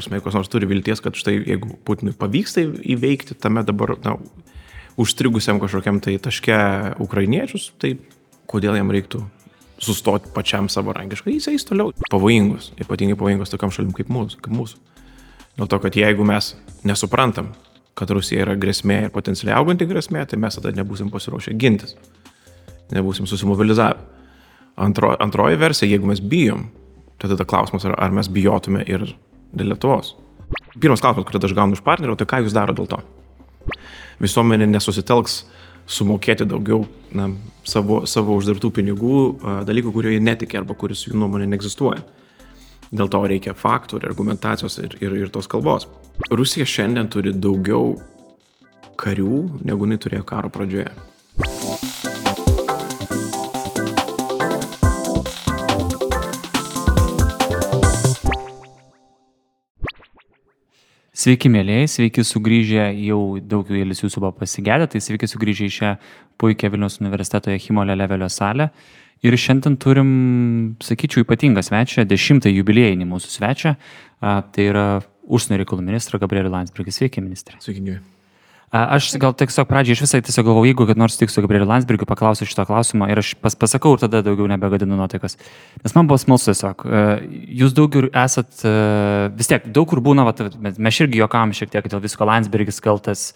prasme, kas nors turi vilties, kad štai jeigu Putinui pavyksta įveikti tame dabar, na, užstrigusiam kažkokiam tai taške ukrainiečius, tai kodėl jam reiktų sustoti pačiam savarankiškai, jis eis toliau. Pavojingus, ypatingai pavojingus tokiam šalim kaip mūsų. Kaip mūsų. Dėl to, kad jeigu mes nesuprantam, kad Rusija yra grėsmė ir potencialiai auganti grėsmė, tai mes tada nebūsim pasiruošę gintis. Nebūsim susimobilizavę. Antro, antroji versija, jeigu mes bijom, tai tada klausimas, ar, ar mes bijotume ir dėl Lietuvos. Pirmas klausimas, kurį aš gaunu iš partnerio, tai ką jūs daro dėl to? Visuomenė nesusitelks sumokėti daugiau na, savo, savo uždirbtų pinigų dalykų, kurio jie netikė arba kuris jų nuomonė neegzistuoja. Dėl to reikia faktų ir argumentacijos ir, ir, ir tos kalbos. Rusija šiandien turi daugiau karių, negu jinai turėjo karo pradžioje. Sveiki, mėlyjei, sveiki sugrįžę, jau daugelis jūsų buvo pasigėdę, tai sveiki sugrįžę į šią puikią Vilnius universiteto Himolio levelio salę. Ir šiandien turim, sakyčiau, ypatingą svečią, dešimtą jubiliejinį mūsų svečią, tai yra užsienio reikalų ministrą Gabrielį Landsbergį. Sveiki, ministrė. Sveiki, gyvi. Aš gal tiesiog pradžiai iš visai tiesiog galvoju, jeigu kad nors tik su Gabrieliu Landsbergiu paklausiu šito klausimo ir aš pas, pasakau ir tada daugiau nebegadinu nuotaikas. Nes man buvo smalsu tiesiog. Jūs daugiau esat, vis tiek daug kur būna, vat, mes irgi juokavom šiek tiek dėl visko Landsbergis kaltas,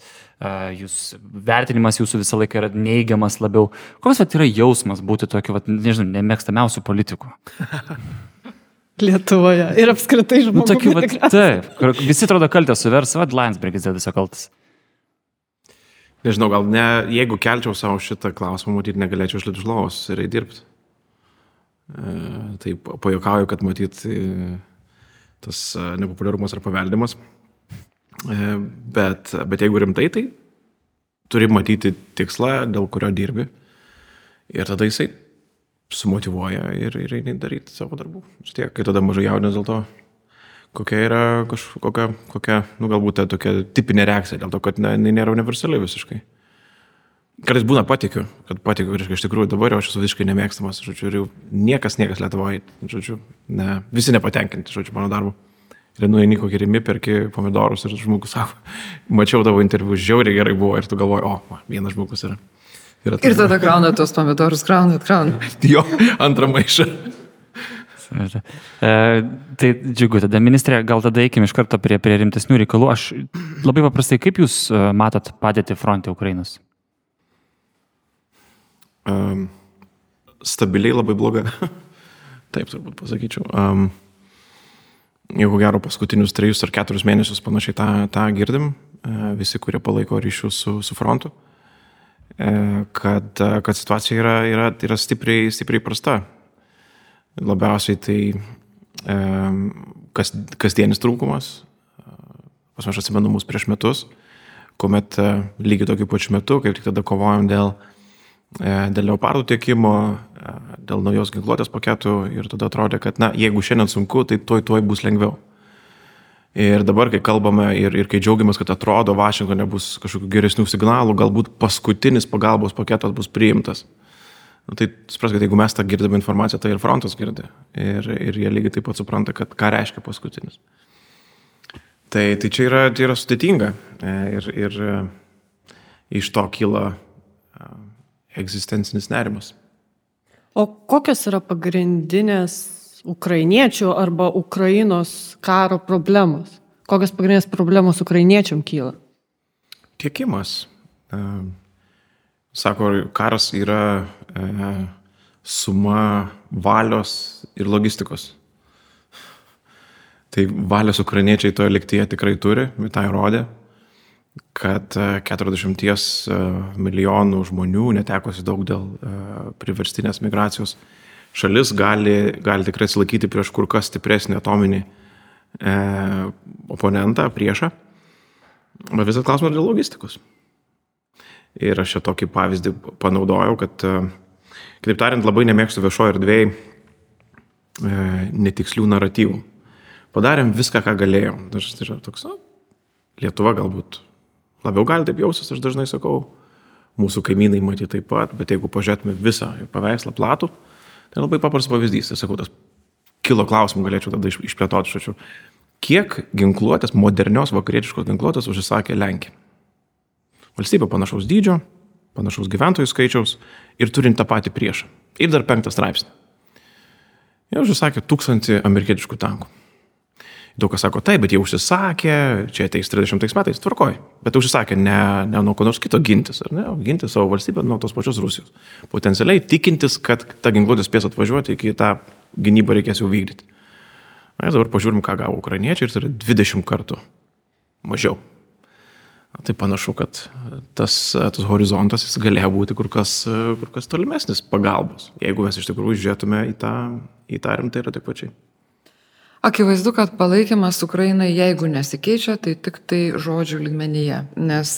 jūs vertinimas jūsų visą laiką yra neigiamas labiau. Koks vat, yra jausmas būti tokiu, vat, nežinau, nemėgstamiausiu politiku? Lietuvoje ir apskritai žmonės. Nu, tokiu, vat, taip, visi atrodo kaltės suvers, vad Landsbergis dėl viso kaltas. Nežinau, gal ne, jeigu kelčiau savo šitą klausimą, matyt, negalėčiau išlipti iš lovos ir dirbti. E, tai pajokauju, kad matyt, e, tas e, nepopuliarumas yra paveldimas. E, bet, bet jeigu rimtai, tai turi matyti tikslą, dėl kurio dirbi. Ir tada jisai sumotivuoja ir, ir eini daryti savo darbų. Tiek, kai tada mažai jaudinės dėl to kokia yra kažkokia, kokia, nu galbūt ta tokia tipinė reakcija, dėl to, kad ne, nėra universali visiškai. Kartais būna patikiu, kad patikiu, kad iš tikrųjų dabar jau aš esu visiškai nemėgstamas, žodžiu, ir jau niekas, niekas Lietuvoje, žodžiu, ne, visi nepatenkinti, žodžiu, mano darbu. Ir nueini kokį rimi, perki pomidorus ir žmogus sako, mačiau tavo interviu, žiauriai gerai buvo ir tu galvoji, o, vienas žmogus yra. Ir, ir tada krauna tuos pomidorus, krauna, krauna. jo, antrą maišą. E, tai džiugu, tada ministrė, gal tada eikime iš karto prie, prie rimtesnių reikalų. Aš labai paprastai, kaip Jūs e, matot padėti fronte Ukrainos? Um, stabiliai labai bloga. Taip, turbūt pasakyčiau. Um, ko gero paskutinius trejus ar keturis mėnesius panašiai tą, tą girdim, uh, visi, kurie palaiko ryšius su, su frontu, uh, kad, kad situacija yra, yra, yra stipriai, stipriai prasta. Labiausiai tai kas, kasdienis trūkumas. Pas aš atsimenu mus prieš metus, kuomet e, lygiai tokiu pačiu metu, kaip tik tada kovojom dėl, e, dėl leopardų tiekimo, e, dėl naujos ginkluotės paketų ir tada atrodė, kad, na, jeigu šiandien sunku, tai tuoj tuoj bus lengviau. Ir dabar, kai kalbame ir, ir kai džiaugiamės, kad atrodo Vašingtonė bus kažkokių geresnių signalų, galbūt paskutinis pagalbos paketas bus priimtas. Nu, tai supraskite, jeigu mes tą girdime informaciją, tai ir frontas girdi. Ir, ir jie lygiai taip pat supranta, kad ką reiškia paskutinis. Tai, tai čia yra, tai yra sudėtinga. E, ir, ir e, iš to kyla e, egzistencinis nerimas. O kokios yra pagrindinės ukrainiečių arba Ukrainos karo problemos? Kokios pagrindinės problemos ukrainiečiam kyla? Tiekimas. Sako, karas yra suma valios ir logistikos. Tai valios ukrainiečiai toje liktyje tikrai turi, tai rodė, kad 40 e, e, milijonų žmonių netekusi daug dėl e, priverstinės migracijos šalis gali, gali tikrai silaikyti prieš kur kas stipresnį atominį e, oponentą, priešą. Bet visas klausimas dėl logistikos. Ir aš čia tokį pavyzdį panaudojau, kad, e, kitaip tariant, labai nemėgstu viešojo erdvėjai e, netikslių naratyvų. Padarėm viską, ką galėjom. Dažnai tai yra toks, na, Lietuva galbūt labiau gali taip jausis, aš dažnai sakau, mūsų kaimynai matyti taip pat, bet jeigu pažiūrėtume visą paveikslą platų, tai labai paprastas pavyzdys. Tai sakau, tas kilo klausimų galėčiau tada išplėtoti, šačiu. kiek ginkluotės, modernios vakarietiškos ginkluotės užsisakė Lenkija. Valstybė panašaus dydžio, panašaus gyventojų skaičiaus ir turint tą patį priešą. Ir dar penktą straipsnį. Jie užsisakė tūkstantį amerikietiškų tankų. Daug kas sako, taip, bet jie užsisakė, čia ateis 30 metais, tvarkoj, bet užsisakė ne, ne nuo ko nors kito gintis, ar ne, ginti savo valstybę nuo tos pačios Rusijos. Potencialiai tikintis, kad ta ginkluotė spės atvažiuoti, iki tą gynybą reikės jau vykdyti. Na, dabar pažiūrim, ką gavo ukrainiečiai ir tai yra 20 kartų mažiau. Tai panašu, kad tas, tas horizontas jis galėjo būti kur kas, kur kas tolimesnis pagalbos, jeigu mes iš tikrųjų žiūrėtume į tą, į tą rimtai ir adekvačiai. Akivaizdu, kad palaikymas Ukrainai, jeigu nesikeičia, tai tik tai žodžių lygmenyje, nes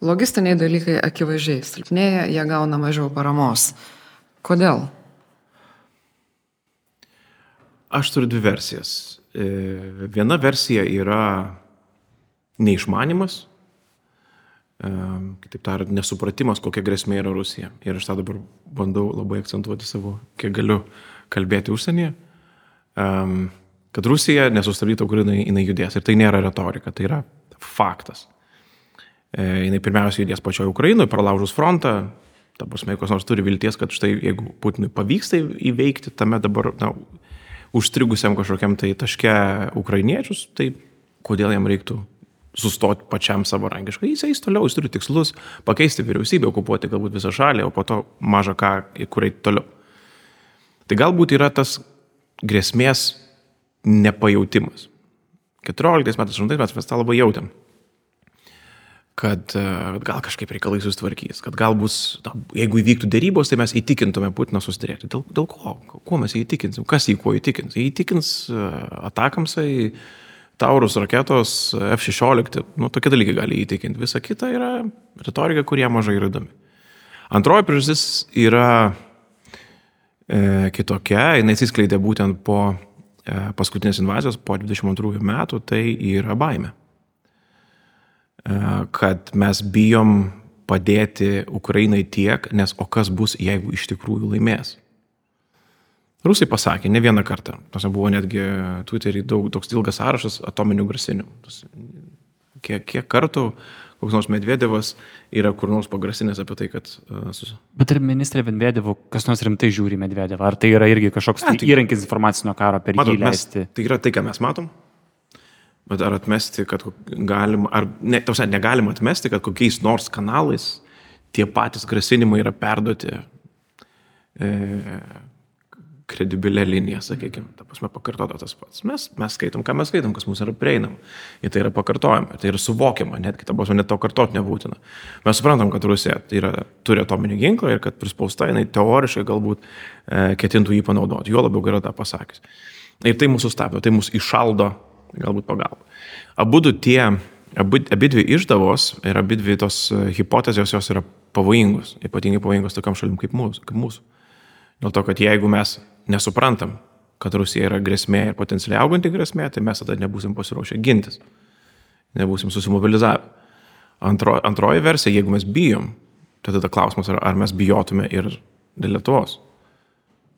logistiniai dalykai akivaizdžiai silpnėja, jie gauna mažiau paramos. Kodėl? Aš turiu dvi versijas. E, viena versija yra neišmanimas, e, kitaip tariant, nesupratimas, kokia grėsmė yra Rusija. Ir aš tą dabar bandau labai akcentuoti savo, kiek galiu kalbėti užsienyje. Kad Rusija nesustabdytų, kur jinai, jinai judės. Ir tai nėra retorika, tai yra faktas. E, jinai pirmiausia judės pačioje Ukrainoje, pralaužus frontą. Ta prasme, kas nors turi vilties, kad štai jeigu Putinui pavyks tai įveikti tame dabar na, užstrigusiam kažkokiam tai taške ukrainiečius, tai kodėl jam reiktų sustoti pačiam savarankiškai. Jis eis toliau, jis turi tikslus pakeisti vyriausybę, okupuoti galbūt visą šalį, o po to mažą ką, kur eiti toliau. Tai galbūt yra tas grėsmės nepajautimas. 14 metais, 8 metais mes tą labai jautėm. Kad e, gal kažkaip reikalai susitvarkys, kad gal bus, jeigu įvyktų dėrybos, tai mes įtikintume Putiną susidėrėti. Dėl, dėl ko? Kuo mes jį įtikinsim? Kas jį kuo įtikins? Jį įtikins e, atakamsai, Taurus raketos, F-16, nu, tokie dalykai gali įtikinti. Visa kita yra retorika, kurie mažai yra įdomi. Antroji priežastis yra e, kitokia, jinai atsiskleidė būtent po E, paskutinės invazijos po 22 metų, tai yra baime. E, kad mes bijom padėti Ukrainai tiek, nes o kas bus, jeigu iš tikrųjų laimės. Rusai pasakė ne vieną kartą, tas buvo netgi Twitter'į daug, toks ilgas sąrašas atominių grasinimų. Kiek, kiek kartų koks nors Medvedevas yra kur nors pagrasinęs apie tai, kad... Uh, Bet ir ministrė Medvedevo, kas nors rimtai žiūri Medvedevą, ar tai yra irgi kažkoks ne, tai, įrankis informacinio karo per matot, jį leisti? Mes, tai yra tai, ką mes matom. Bet ar atmesti, kad galima, ar ne, tausia, negalima atmesti, kad kokiais nors kanalais tie patys grasinimai yra perduoti e, kredibilę liniją, sakykime, ta prasme pakartota tas pats. Mes, mes skaitom, ką mes skaitom, kas mums yra prieinama. Ir tai yra pakartojama, tai yra suvokiama, netgi ta prasme net to kartoti nebūtina. Mes suprantam, kad Rusija yra, turi atominį ginklą ir kad prispausta jinai teoriškai galbūt e, ketintų jį panaudoti. Jo labiau yra tą pasakęs. Ir tai mūsų stabdo, tai mūsų išaldo galbūt pagalba. Abu tie, abi, abi dvi išdavos ir abi dvi tos e, hipotezės jos yra pavojingos, ypatingai pavojingos tokiam šalim kaip mūsų. Kaip mūsų. Dėl to, kad jeigu mes nesuprantam, kad Rusija yra grėsmė ir potencialiai auganti grėsmė, tai mes tada nebūsim pasiruošę gintis. Nebūsim susimobilizavę. Antro, antroji versija, jeigu mes bijom, tai tada klausimas, ar, ar mes bijotume ir dėl Lietuvos.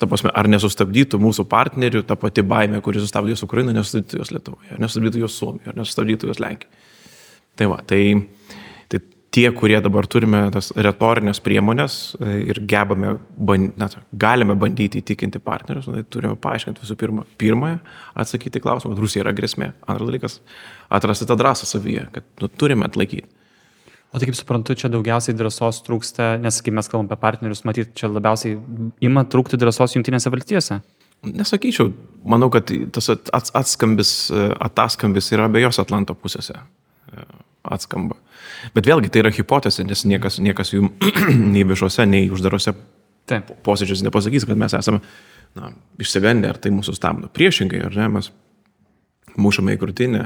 Ta prasme, ar nesustabdytų mūsų partnerių ta pati baime, kuri sustabdė jos Ukrainą, nesustabdytų jos Lietuvoje, nesustabdytų jos Suomijoje, nesustabdytų jos Lenkijoje. Tai va, tai tie, kurie dabar turime tas retorinės priemonės e, ir gebame, na, galime bandyti įtikinti partnerius, tai turime paaiškinti visų pirma, pirmąją, atsakyti klausimą, kad Rusija yra grėsmė. Antras dalykas, atrasti tą drąsą savyje, kad nu, turime atlaikyti. O tai kaip suprantu, čia daugiausiai drąsos trūksta, nes kai mes kalbame apie partnerius, matyt, čia labiausiai ima trūkti drąsos Junktinėse valstijose. Nesakyčiau, manau, kad tas atskambis, ataskambis yra abiejose Atlanto pusėse e, atskamba. Bet vėlgi tai yra hipotezė, nes niekas, niekas jų nei viešuose, nei uždarose posėdžiuose nepasakys, kad mes esame na, išsigandę, ar tai mūsų stabdo. Priešingai, ar ne, mes mušame į krūtinę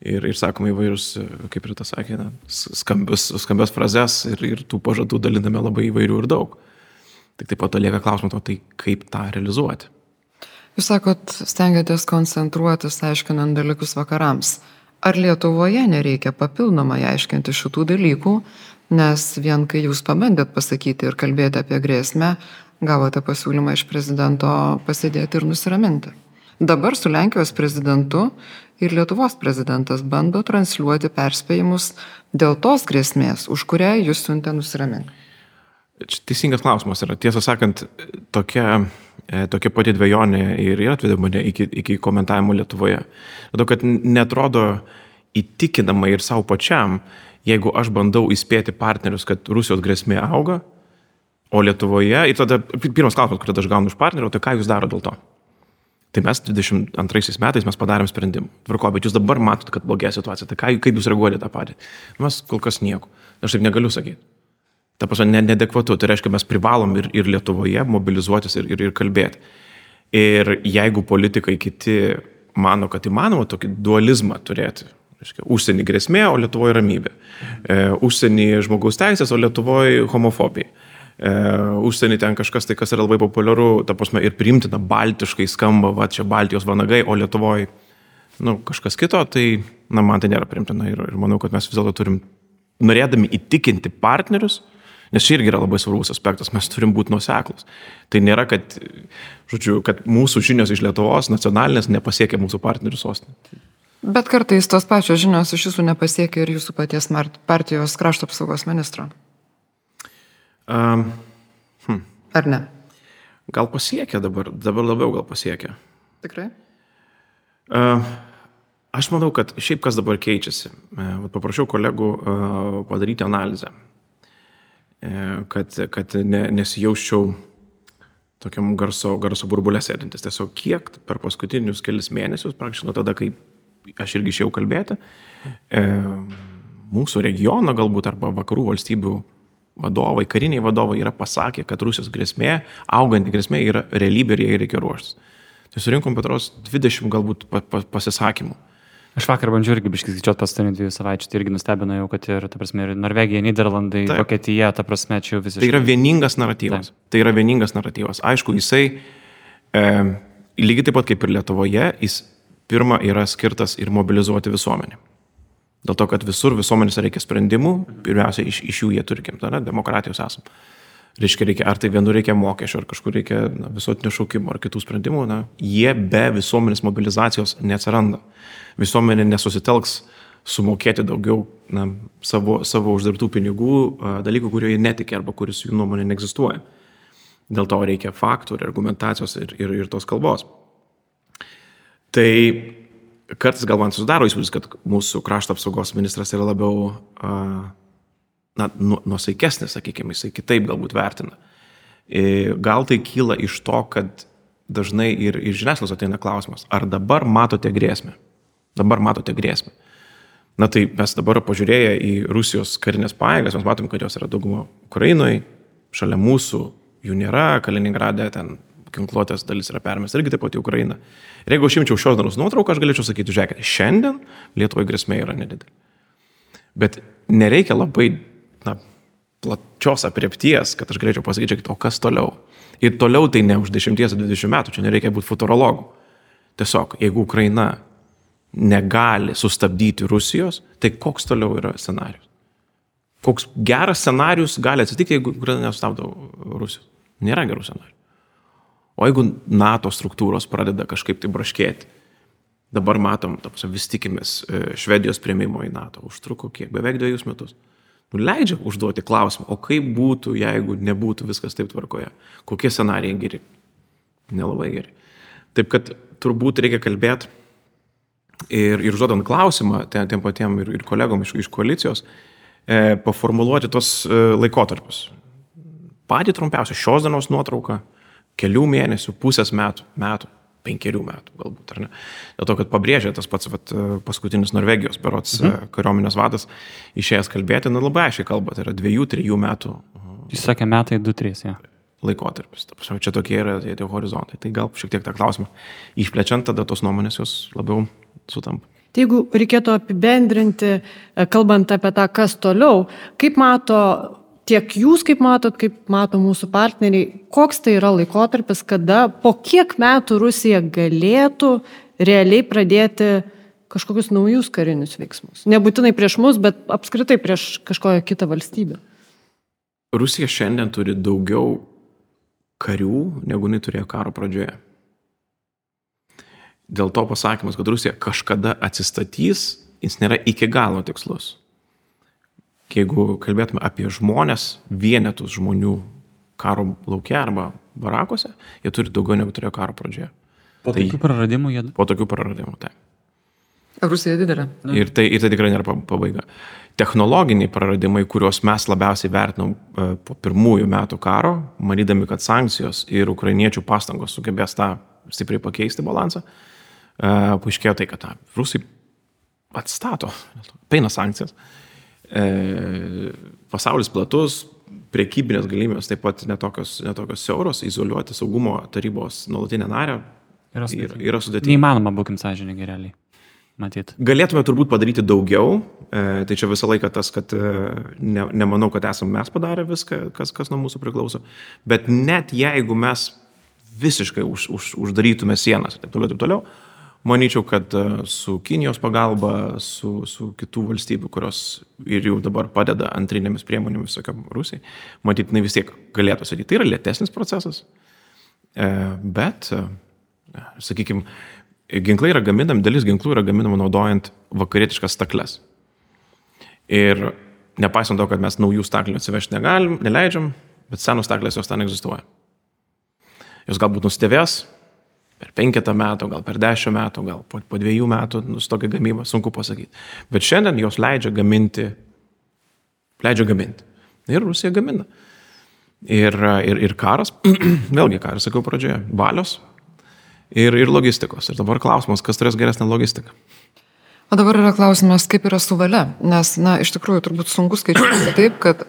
ir, ir sakome įvairius, kaip ir tas sakė, na, skambius, skambias frazes ir, ir tų pažadų daliname labai įvairių ir daug. Tik taip pat lieka klausimas, o tai kaip tą realizuoti. Jūs sakot, stengiatės koncentruotis, aiškinant dalykus vakarams. Ar Lietuvoje nereikia papildomai aiškinti šitų dalykų, nes vien kai jūs pabandėt pasakyti ir kalbėti apie grėsmę, gavote pasiūlymą iš prezidento pasidėti ir nusiraminti. Dabar su Lenkijos prezidentu ir Lietuvos prezidentas bando transliuoti perspėjimus dėl tos grėsmės, už kurią jūs siuntė nusiraminti. Teisingas klausimas yra. Tiesą sakant, tokia, tokia pati dviejonė ir atvedė mane iki, iki komentavimo Lietuvoje. Todėl, kad netrodo įtikinamai ir savo pačiam, jeigu aš bandau įspėti partnerius, kad Rusijos grėsmė auga, o Lietuvoje, ir tada pirmas klausimas, kurį aš gaunu iš partnerio, tai ką jūs daro dėl to? Tai mes 22 metais mes padarėm sprendimą. Tvarko, bet jūs dabar matote, kad blogėja situacija. Tai ką, kaip jūs reaguojate tą patį? Mes kol kas nieko. Aš taip negaliu sakyti. Ta prasme, ne, nedekvatu. Tai reiškia, mes privalom ir, ir Lietuvoje mobilizuotis ir, ir, ir kalbėti. Ir jeigu politikai kiti mano, kad įmanoma tokį dualizmą turėti, reiškia, užsienį grėsmė, o Lietuvoje ramybė. E, užsienį žmogaus teisės, o Lietuvoje homofobija e, užsienį ten kažkas tai, kas yra labai populiaru, ta prasme, ir priimtina, baltiškai skamba, va čia Baltijos vanagai, o Lietuvoje, nu, kažkas kito, tai, na, man tai nėra priimtina ir, ir manau, kad mes vis dėlto turim, norėdami įtikinti partnerius, nes čia irgi yra labai svarbus aspektas, mes turim būti nuseklus. Tai nėra, kad, žodžiu, kad mūsų žinios iš Lietuvos nacionalinės nepasiekia mūsų partnerių sostinę. Bet kartais tos pačios žinios iš jūsų nepasiekia ir jūsų paties partijos krašto apsaugos ministro. Um, hm. Ar ne? Gal pasiekia dabar, dabar labiau gal pasiekia. Tikrai? Uh, aš manau, kad šiaip kas dabar keičiasi. Paprašiau kolegų padaryti analizę, kad, kad ne, nesijausčiau tokiam garso, garso burbulė sėdintis. Tiesiog kiek per paskutinius kelias mėnesius, praktiškai nuo tada, kai aš irgi išėjau kalbėti, uh, mūsų regiono galbūt arba vakarų valstybių vadovai, kariniai vadovai yra pasakę, kad Rusijos grėsmė, auganti grėsmė yra realybė ir jai reikia ruoštis. Tai surinkom Petros 20 galbūt pasisakymų. Aš vakar bandžiau irgi biškis skaičiuoti pastarį dviejų savaičių, tai irgi nustebino jau, kad ir, ta prasme, ir Norvegija, Niderlandai, Taip. Vokietija, ta prasme, čia jau visiškai. Tai yra vieningas naratyvas. Taip. Tai yra vieningas naratyvas. Aišku, jisai, e, lygiai taip pat kaip ir Lietuvoje, jis pirmą yra skirtas ir mobilizuoti visuomenę. Dėl to, kad visur visuomenėse reikia sprendimų, pirmiausia, iš, iš jų jie turi, kaip tada, demokratijos esam. Reiškia, reikia, ar tai vienur reikia mokesčio, ar kažkur reikia na, visuotinio šaukimo, ar kitų sprendimų, na, jie be visuomenės mobilizacijos neatsiranda. Visuomenė nesusitelks sumokėti daugiau na, savo, savo uždirbtų pinigų dalykų, kurio jie netikė arba kuris jų nuomonė neegzistuoja. Dėl to reikia faktų ir argumentacijos ir, ir, ir tos kalbos. Tai kartais gal man susidaro įspūdis, kad mūsų krašto apsaugos ministras yra labiau na, nu, nusaikesnis, sakykime, jisai kitaip galbūt vertina. Gal tai kyla iš to, kad dažnai ir, ir žiniasklaidos ateina klausimas, ar dabar matote grėsmę? Dabar matote grėsmę. Na tai mes dabar pažiūrėję į Rusijos karinės pajėgas, mes matom, kad jos yra dauguma Ukrainoje, šalia mūsų jų nėra, Kaliningrade ten ginkluotės dalis yra permesta irgi taip pat į Ukrainą. Ir jeigu aš imčiau šios dienos nuotrauką, aš galėčiau sakyti, žiūrėkite, šiandien Lietuvoje grėsmė yra nedidelė. Bet nereikia labai na, plačios apriepties, kad aš galėčiau pasakyti, žiūrėkite, o kas toliau. Ir toliau tai ne už 10-20 metų, čia nereikia būti futurologu. Tiesiog, jeigu Ukraina negali sustabdyti Rusijos, tai koks toliau yra scenarius? Koks geras scenarius gali atsitikti, jeigu Ukraina nesustabdo Rusijos? Nėra gerų scenarių. O jeigu NATO struktūros pradeda kažkaip tai braškėti, dabar matom, taps, vis tikimės e, Švedijos prieimimo į NATO, užtruko kiek, beveik dviejus metus. Nu, leidžia užduoti klausimą, o kaip būtų, jeigu nebūtų viskas taip tvarkoje? Kokie scenarijai geri? Nelabai geri. Taip kad turbūt reikia kalbėti ir, ir užduodant klausimą tiem, tiem patiem ir, ir kolegom iš, iš koalicijos, e, paformuluoti tos e, laikotarpius. Patį trumpiausią šios dienos nuotrauką, kelių mėnesių, pusės metų, metų, penkerių metų galbūt, ar ne? Dėl to, kad pabrėžė tas pats vat, paskutinis Norvegijos berots mhm. kariuomenės vadas išėjęs kalbėti, na labai aiškiai kalba, tai yra dviejų, trijų metų. Jis sakė metai, du, trys, ja. Laikotarpis. Čia tokie yra tie, tie horizontai. Tai gal šiek tiek tą klausimą išplečiant, tada tos nuomonės jos labiau sutampa. Tai jeigu reikėtų apibendrinti, kalbant apie tą, kas toliau, kaip mato tiek jūs kaip matot, kaip mato mūsų partneriai, koks tai yra laikotarpis, kada po kiek metų Rusija galėtų realiai pradėti kažkokius naujus karinius veiksmus. Nebūtinai prieš mus, bet apskritai prieš kažkokią kitą valstybę. Rusija šiandien turi daugiau karių, negu jinai turėjo karo pradžioje. Dėl to pasakymas, kad Rusija kažkada atsistatys, jis nėra iki galo tikslus. Jeigu kalbėtume apie žmonės, vienetus žmonių karo laukia arba barakose, jie turi daugiau negu turėjo karo pradžioje. Po tai, tokių praradimų jie. Po tokių praradimų, taip. Rusija didelė. Ir tai, ir tai tikrai nėra pabaiga. Technologiniai praradimai, kuriuos mes labiausiai vertinom e, po pirmųjų metų karo, manydami, kad sankcijos ir ukrainiečių pastangos sugebės tą stipriai pakeisti balansą, e, paaiškėjo tai, kad na, rusai atstato, peina sankcijas. E, pasaulis platus, priekybinės galimybės taip pat netokios, netokios siauros, izoliuoti saugumo tarybos nuolatinę narę Yra yra, sudėtinga. yra sudėtinga. Neįmanoma, būkim sąžininkai realiai. Matyt. Galėtume turbūt padaryti daugiau, e, tai čia visą laiką tas, kad e, ne, nemanau, kad esame mes padarę viską, kas, kas nuo mūsų priklauso, bet net jeigu mes visiškai už, už, uždarytume sienas ir taip toliau, taip toliau, manyčiau, kad e, su Kinijos pagalba, su, su kitų valstybių, kurios ir jau dabar padeda antrinėmis priemonėmis visokiam Rusijai, matyt, jinai vis tiek galėtų sakyti, tai yra lėtesnis procesas, e, bet, e, sakykime, ginklai yra gaminami, dalis ginklų yra gaminama naudojant vakarietiškas stakles. Ir nepaisant to, kad mes naujų staklių atsivežti negalim, neleidžiam, bet senos staklės jos ten egzistuoja. Jos galbūt nustėvės per penketą metų, gal per dešimt metų, gal po, po dviejų metų nustokia gamyba, sunku pasakyti. Bet šiandien jos leidžia gaminti, leidžia gaminti. Ir Rusija gamina. Ir, ir, ir karas, vėlgi, ir sakiau pradžioje, valios ir, ir logistikos. Ir dabar klausimas, kas turės geresnę logistiką. O dabar yra klausimas, kaip yra su valia. Nes, na, iš tikrųjų, turbūt sunku skaičiuoti taip, kad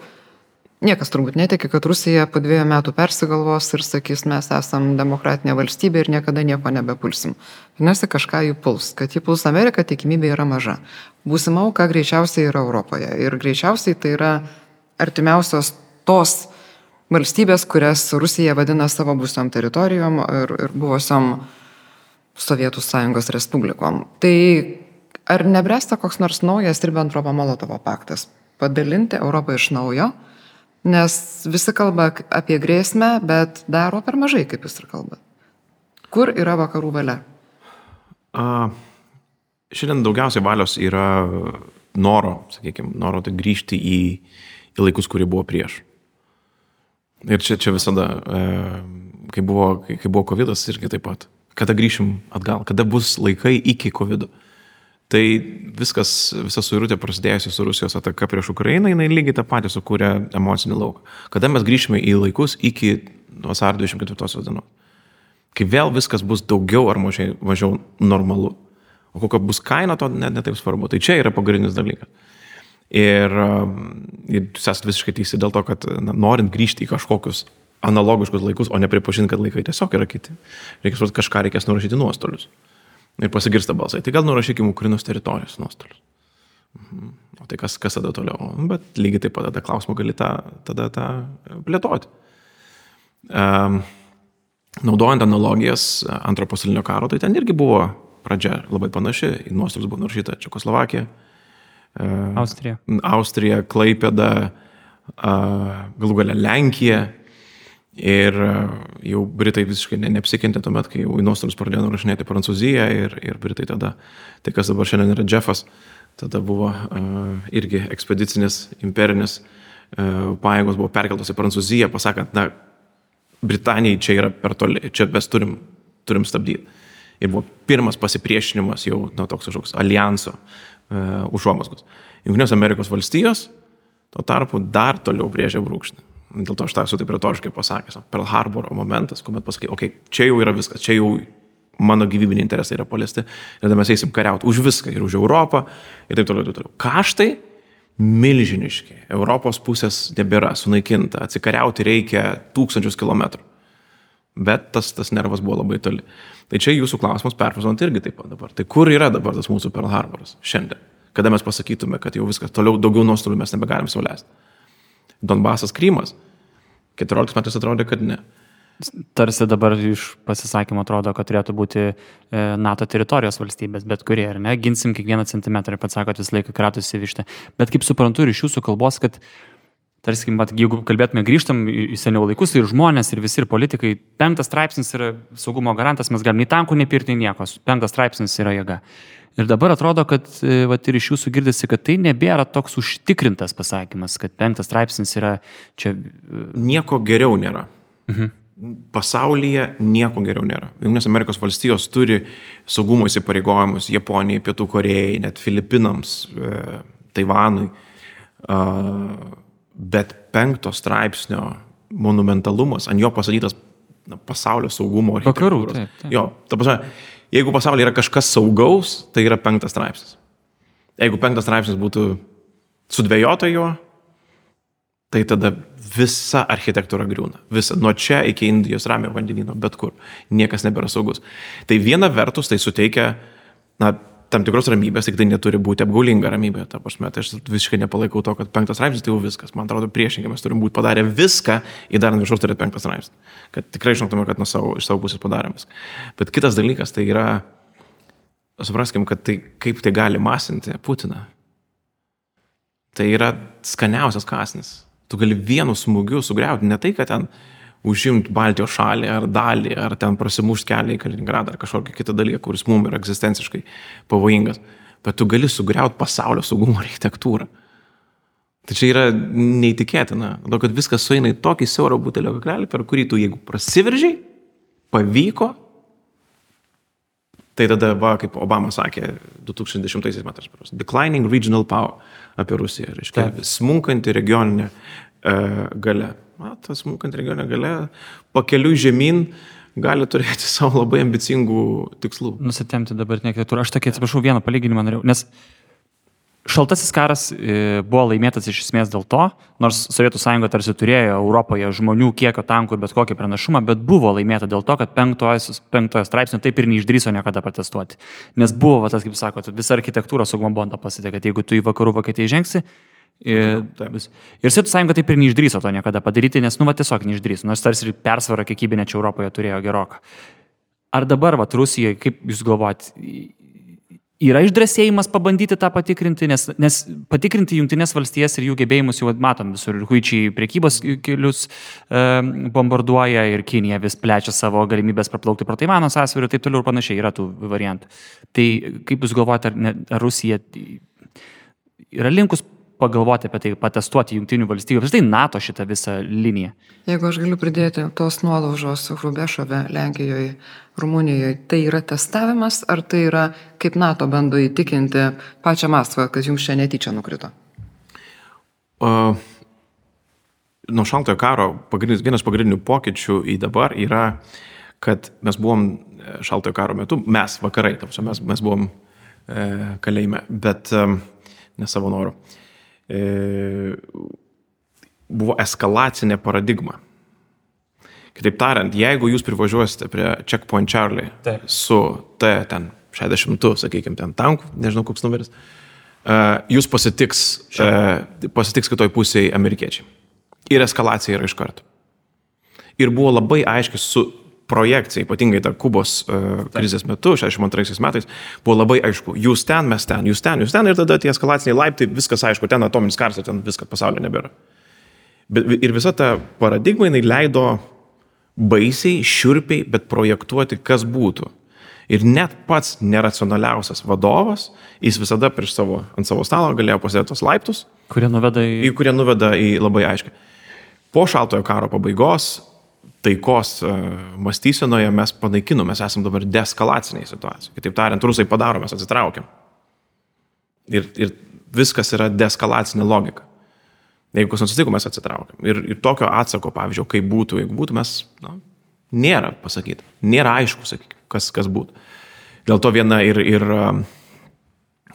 niekas turbūt netiki, kad Rusija po dviejų metų persigalvos ir sakys, mes esam demokratinė valstybė ir niekada nieko nebepulsim. Vadinasi, kažką jų puls. Kad jį puls Amerika, tikimybė yra maža. Būsima auka greičiausiai yra Europoje. Ir greičiausiai tai yra artimiausios tos valstybės, kurias Rusija vadina savo būsiom teritorijom ir, ir buvusiom Sovietų sąjungos respublikom. Tai ar nebręsta koks nors naujas Ribbentropo Molotovo paktas? Padalinti Europą iš naujo, nes visi kalba apie grėsmę, bet daro per mažai, kaip jūs ir kalbat. Kur yra vakarų valia? A, šiandien daugiausiai valios yra noro, sakykime, noro tai grįžti į, į laikus, kurie buvo prieš. Ir čia, čia visada, e, kai buvo, kai, kai buvo COVID, irgi taip pat. Kada grįšim atgal, kada bus laikai iki COVID. -o. Tai viskas, visa suirutė prasidėjusi su Rusijos ataka prieš Ukrainą, jinai lygiai tą patį sukūrė emocinį lauką. Kada mes grįšime į laikus iki vasario 24 dienos. Kai vėl viskas bus daugiau ar mažiau, mažiau normalu. O kokia bus kaina, to net netaip svarbu. Tai čia yra pagrindinis dalykas. Ir, um, ir jūs esate visiškai teisi dėl to, kad na, norint grįžti į kažkokius analogiškus laikus, o ne pripažinti, kad laikai tiesiog yra kiti. Reikia suprasti, kažką reikės nurašyti nuostolius. Ir pasigirsta balsai. Tai gal nurašykime Ukrainos teritorijos nuostolius. Mhm. O tai kas, kas tada toliau? Bet lygiai taip pat tada klausimą gali tą, tada tą plėtoti. Um, naudojant analogijas antro pasaulinio karo, tai ten irgi buvo pradžia labai panaši. Į nuostolius buvo nurašyta Čekoslovakija, Austrija. Austrija, Klaipėda, galų galia Lenkija. Ir jau Britai visiškai ne, neapsikentė tuomet, kai jau į nuostolius pradėjo nurašinėti Prancūziją ir, ir Britai tada, tai kas dabar šiandien yra Jeffas, tada buvo uh, irgi ekspedicinis, imperinis uh, pajėgos buvo perkeltos į Prancūziją, pasakant, na, Britanijai čia yra per toli, čia mes turim, turim stabdyti. Ir buvo pirmas pasipriešinimas jau, na, toks kažkoks alijanso uh, užuomasgos. Junktinės Amerikos valstijos tuo tarpu dar toliau brėžia brūkšnį. Dėl to aš tą esu taip retoriškai pasakęs. Pearl Harbor momentas, kuomet pasakai, okei, okay, čia jau yra viskas, čia jau mano gyvybiniai interesai yra paliesti, ir tada mes eisim kariauti už viską ir už Europą ir taip toliau, taip toliau. Kaštai milžiniški. Europos pusės nebėra sunaikinta, atsikariauti reikia tūkstančius kilometrų. Bet tas, tas nervas buvo labai toli. Tai čia jūsų klausimas perfrazuojant irgi taip pat dabar. Tai kur yra dabar tas mūsų Pearl Harboras šiandien? Kada mes pasakytume, kad jau viskas, toliau daugiau nuostolių mes nebegalim sauliaisti. Donbasas, Krymas. 14 metais atrodė, kad ne. Tarsi dabar iš pasisakymo atrodo, kad turėtų būti e, NATO teritorijos valstybės, bet kurie, ar ne, ginsim kiekvieną centimetrą ir pats sakot, visą laiką kratosi vištę. Bet kaip suprantu ir iš jūsų kalbos, kad Tarsi, jeigu kalbėtume grįžtam į seniau laikus, ir žmonės, ir visi, ir politikai, penktas straipsnis yra saugumo garantas, mes galim nei tankų, nei pirti, nei nieko. Penktas straipsnis yra jėga. Ir dabar atrodo, kad e, vat, ir iš jūsų girdisi, kad tai nebėra toks užtikrintas pasakymas, kad penktas straipsnis yra čia. e, Nieko geriau nėra. Mhm. Pasaulyje nieko geriau nėra. Junktinės Amerikos valstijos turi saugumo įsipareigojimus Japonijai, Pietų Korejai, net Filipinams, e, Taivanui. A, bet penkto straipsnio monumentalumas, ant jo pasakytas na, pasaulio saugumo Vakarų, architektūros. taip, taip. Jo, ta prasme, jeigu pasaulyje yra kažkas saugaus, tai yra penktas straipsnis. Jeigu penktas straipsnis būtų sudvėjota juo, tai tada visa architektūra griūna. Visa, nuo čia iki Indijos ramio vandenino, bet kur. Niekas nebėra saugus. Tai viena vertus tai suteikia, na, tam tikros ramybės, tik tai neturi būti apgaulinga ramybė. Ta prasme, tai aš visiškai nepalaikau to, kad penktas straipsnis tai jau viskas. Man atrodo, priešingai mes turim būti padarę viską, įdarant viršaus turėti penktą straipsnį. Kad tikrai žinotume, kad savo, iš savo pusės padarėm viską. Bet kitas dalykas tai yra, supraskim, kad tai kaip tai gali masinti Putiną. Tai yra skaniausias kasnis. Tu gali vienu smūgiu sugriauti ne tai, kad ten užimti Baltijos šalį ar dalį, ar ten prasimušti kelią į Kaliningradą ar kažkokį kitą dalyką, kuris mums yra egzistenciškai pavojingas. Bet tu gali sugriauti pasaulio saugumo architektūrą. Tai čia yra neįtikėtina. Todėl, kad viskas sueina į tokį siaurą butelio kaklelį, per kurį tu, jeigu prasiveržiai, pavyko, tai tada, va, kaip Obama sakė 2010 metais, declining regional power apie Rusiją, reiškia, smunkanti regioninė e, gale. Na, ta smunkanti regioninė gale pakeliui žemyn gali turėti savo labai ambicingų tikslų. Nusitemti dabartinę architektūrą. Aš tokį atsiprašau vieną palyginimą norėjau, nes šaltasis karas e, buvo laimėtas iš esmės dėl to, nors Sovietų sąjunga tarsi turėjo Europoje žmonių kiekio tankų ir bet kokį pranašumą, bet buvo laimėta dėl to, kad penktojo, penktojo straipsnio taip ir neišdryso niekada protestuoti. Nes buvo, va, tas, kaip sakot, visa architektūra saugumo bonda pasitė, kad jeigu tu į vakarų Vokietiją žengsi, Ir, ir Sovietų sąjunga taip ir neišdryso to niekada padaryti, nes, nu, va, tiesiog neišdryso, nors tarsi ir persvarą kiekybinę čia Europoje turėjo geroką. Ar dabar, va, Rusijoje, kaip jūs galvojat, yra išdrąsėjimas pabandyti tą patikrinti, nes, nes patikrinti Junktinės valstijas ir jų gebėjimus jau matom visur. Ir huičiai priekybos kelius e, bombarduoja ir Kinija vis plečia savo galimybės praplaukti pro Taivano sąsvirių ir taip toliau ir panašiai yra tų variantų. Tai kaip jūs galvojate, ar, ne, ar Rusija yra linkus pagalvoti apie tai, patestuoti Junktinių valstybių, apskritai NATO šitą visą liniją? Jeigu aš galiu pridėti tos nuolaužos Hrubešove, Lenkijoje, Rumunijoje, tai yra testavimas, ar tai yra, kaip NATO bando įtikinti pačią Maskvą, kad jums čia netyčia nukrito? Uh, nuo šaltojo karo pagrindinis, vienas pagrindinių pokyčių į dabar yra, kad mes buvom e, šaltojo karo metu, mes vakarai, ta prasme, mes, mes buvom e, kalėjime, bet e, ne savo noru. E, buvo eskalacinė paradigma. Kitaip tariant, jeigu jūs privažiuosite prie Checkpoint Charlie Taip. su T ten 60, sakykime, ten tankų, nežinau koks numeris, e, jūs pasitiks, e, pasitiks kitoj pusėje amerikiečiai. Ir eskalacija yra iš karto. Ir buvo labai aiškiai su projekcija, ypatingai ta Kubos uh, krizės metu, 62 metais, buvo labai aišku, jūs ten, mes ten, jūs ten, jūs ten ir tada tie eskalaciniai laiptai, viskas aišku, ten atominis karas ir ten viskas pasaulio nebėra. Bet, ir visa ta paradigma jinai leido baisiai, šiurpiai, bet projektuoti, kas būtų. Ir net pats neracionaliausias vadovas, jis visada prieš savo, ant savo stalo galėjo pasėti tos laiptus, Kurie nuveda į... į kurie nuveda į labai aiškiai. Po šaltojo karo pabaigos, taikos uh, mąstysenoje mes panaikinom, mes esame dabar deeskalaciniai situacijai. Kitaip tariant, rusai padaro, mes atsitraukiam. Ir, ir viskas yra deeskalacinė logika. Jeigu kas nusitiko, mes atsitraukiam. Ir, ir tokio atsako, pavyzdžiui, kaip būtų, jeigu būtų, mes, na, nėra pasakyti. Nėra aišku, sakykime, kas, kas būtų. Dėl to viena ir, ir um,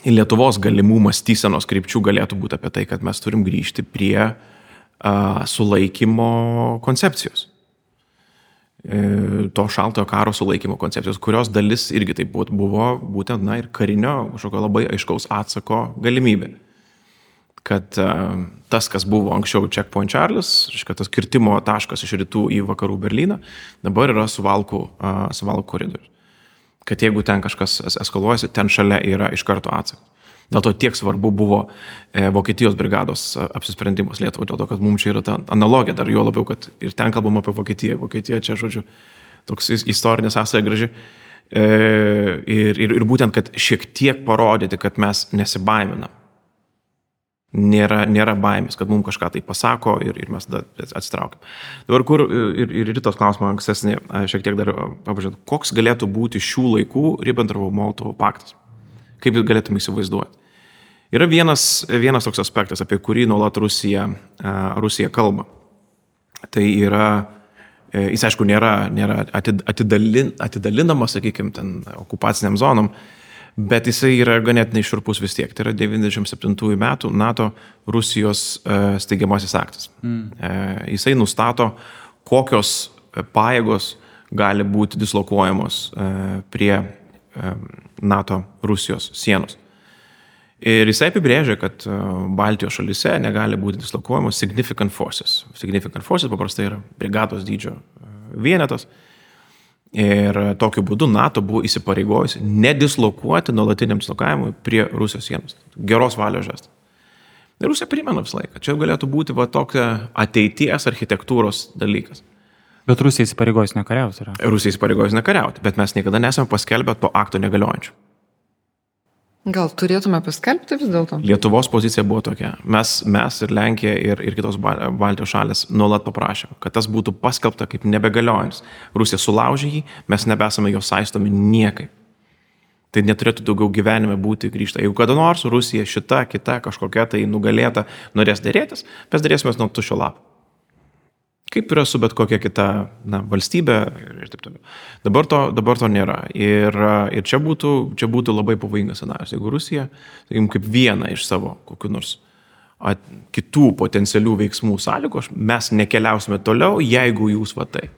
Lietuvos galimų mąstysenos krypčių galėtų būti apie tai, kad mes turim grįžti prie a, sulaikymo koncepcijos. E, to šaltojo karo sulaikymo koncepcijos, kurios dalis irgi taip buvo, buvo būtent, na, ir karinio kažkokio labai aiškaus atsako galimybė. Kad a, tas, kas buvo anksčiau Checkpoint Charles, reiškia tas kirtimo taškas iš rytų į vakarų Berliną, dabar yra suvalkų, a, suvalkų koridorius kad jeigu ten kažkas es- eskaluojasi, ten šalia yra iš karto atsakas. Dėl to tiek svarbu buvo e, Vokietijos brigados e, apsisprendimas Lietuvai, dėl to, kad mums čia yra ta analogija, dar jo labiau, kad ir ten kalbam apie Vokietiją. Vokietija čia, žodžiu, toks istorinė sąsaja graži. E, ir, ir, ir būtent, kad šiek tiek parodyti, kad mes nesibaiminam. Nėra, nėra baimės, kad mums kažką tai pasako ir, ir mes atsitraukiam. Dabar kur ir, ir rytos klausimą ankstesnį, šiek tiek dar papažiūrėt, koks galėtų būti šių laikų Ribbentropo-Molotovo paktas? Kaip jūs galėtume įsivaizduoti? Yra vienas, vienas toks aspektas, apie kurį nuolat Rusija, Rusija kalba. Tai yra, e, jis aišku nėra, nėra atidalin, atidalinamas, sakykime, ten okupaciniam zonom, bet jisai yra ganėtinai širpus vis tiek. Tai yra 97 metų NATO Rusijos e, steigiamasis aktas. Mm. Jisai nustato, kokios pajėgos gali būti dislokuojamos prie NATO Rusijos sienos. Ir jisai apibrėžia, kad e, Baltijos šalise negali būti dislokuojamos significant forces. Significant forces paprastai yra brigados dydžio e, vienetas. Ir tokiu būdu NATO buvo įsipareigojusi nedislokuoti nuolatiniam dislokavimui prie Rusijos sienos. Geros valios žestas. Ir Rusija primena visą laiką. Čia galėtų būti va tokia ateities architektūros dalykas. Bet Rusija įsipareigojus nekariauti yra. Rusija įsipareigojus nekariauti, bet mes niekada nesame paskelbę to akto negaliojančiu. Gal turėtume paskelbti vis dėlto? Lietuvos pozicija buvo tokia. Mes, mes ir Lenkija ir, ir kitos Baltijos šalis nuolat paprašėme, kad tas būtų paskelbta kaip nebegaliojantis. Rusija sulaužė jį, mes nebesame jo saistomi niekaip. Tai neturėtų daugiau gyvenime būti grįžta. Jeigu kada nors Rusija šita, kita, kažkokia tai nugalėta norės dėrėtis, mes dėrėsime nuo tušio lapo. Kaip yra su bet kokia kita na, valstybė ir, taip toliau. Dabar to, dabar to nėra. Ir, ir čia, būtų, čia būtų labai pavojingas scenarius. Jeigu Rusija, sakykim, kaip viena iš savo kokiu nors at, kitų potencialių veiksmų sąlygų, mes nekeliausime toliau, jeigu jūs va tai.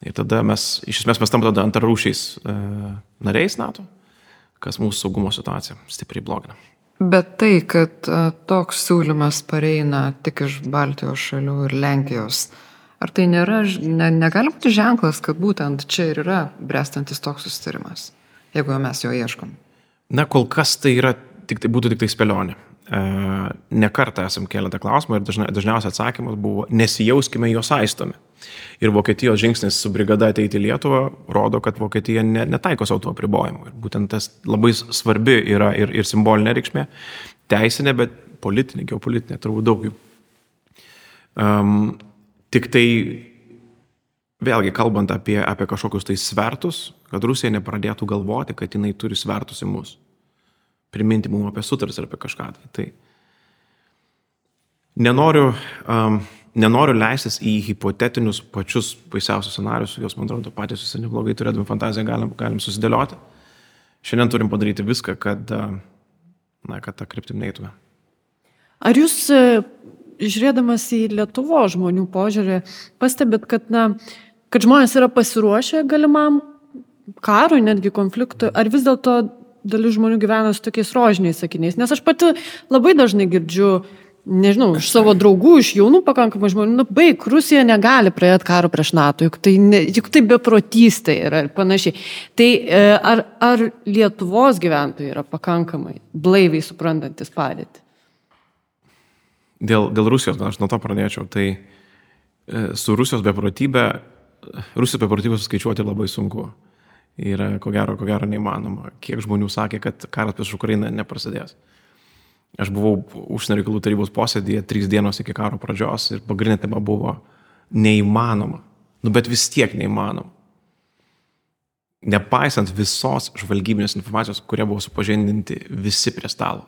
Ir tada mes, iš esmės, mes tam tada antrarūšiais e, nariais NATO, kas mūsų saugumo situaciją stipriai blogina. Bet tai, kad toks siūlymas pareina tik iš Baltijos šalių ir Lenkijos, ar tai nėra, ne, negali būti ženklas, kad būtent čia ir yra brestantis toks susitarimas, jeigu mes jo ieškom? Na, kol kas tai yra, tik, tai būtų tik tai spėlionė. E, Nekartą esam kėlę tą klausimą ir dažna, dažniausias atsakymas buvo, nesijauskime jo saistomi. Ir Vokietijos žingsnis su brigada ateiti į Lietuvą rodo, kad Vokietija ne, netaiko savo tų apribojimų. Ir būtent tas labai svarbi yra ir, ir simbolinė reikšmė, teisinė, bet politinė, geopolitinė, turbūt daug jų. Um, tik tai vėlgi kalbant apie, apie kažkokius tai svertus, kad Rusija nepradėtų galvoti, kad jinai turi svertus į mus. Priminti mums apie sutartis ar apie kažką. Tai, nenoriu um, nenoriu leistis į hipotetinius pačius baisiausius scenarius, juos, man atrodo, patys visi neblogai turėdami fantaziją galim, galim susidėlioti. Šiandien turim padaryti viską, kad, na, kad tą kryptim neįtume. Ar jūs, žiūrėdamas į Lietuvo žmonių požiūrį, pastebėt, kad, na, kad žmonės yra pasiruošę galimam karui, netgi konfliktui, ar vis dėlto dalis žmonių gyvena su tokiais rožiniais sakiniais? Nes aš pati labai dažnai girdžiu nežinau, iš savo draugų, iš jaunų pakankamai žmonių, nu, baig, Rusija negali praėti karo prieš NATO, juk tai, ne, juk tai beprotystė yra ir panašiai. Tai e, ar, ar Lietuvos gyventojai yra pakankamai blaiviai suprantantis padėtį? Dėl, dėl Rusijos, gal aš nuo to pradėčiau, tai e, su Rusijos beprotybė, Rusijos beprotybę suskaičiuoti labai sunku. Yra, ko gero, ko gero neįmanoma. Kiek žmonių sakė, kad karas prieš Ukrainą neprasidės. Aš buvau užsienio reikalų tarybos posėdėje trys dienos iki karo pradžios ir pagrindinė tema buvo neįmanoma. Nu, bet vis tiek neįmanoma. Nepaisant visos žvalgybinės informacijos, kurie buvo supažindinti visi prie stalo.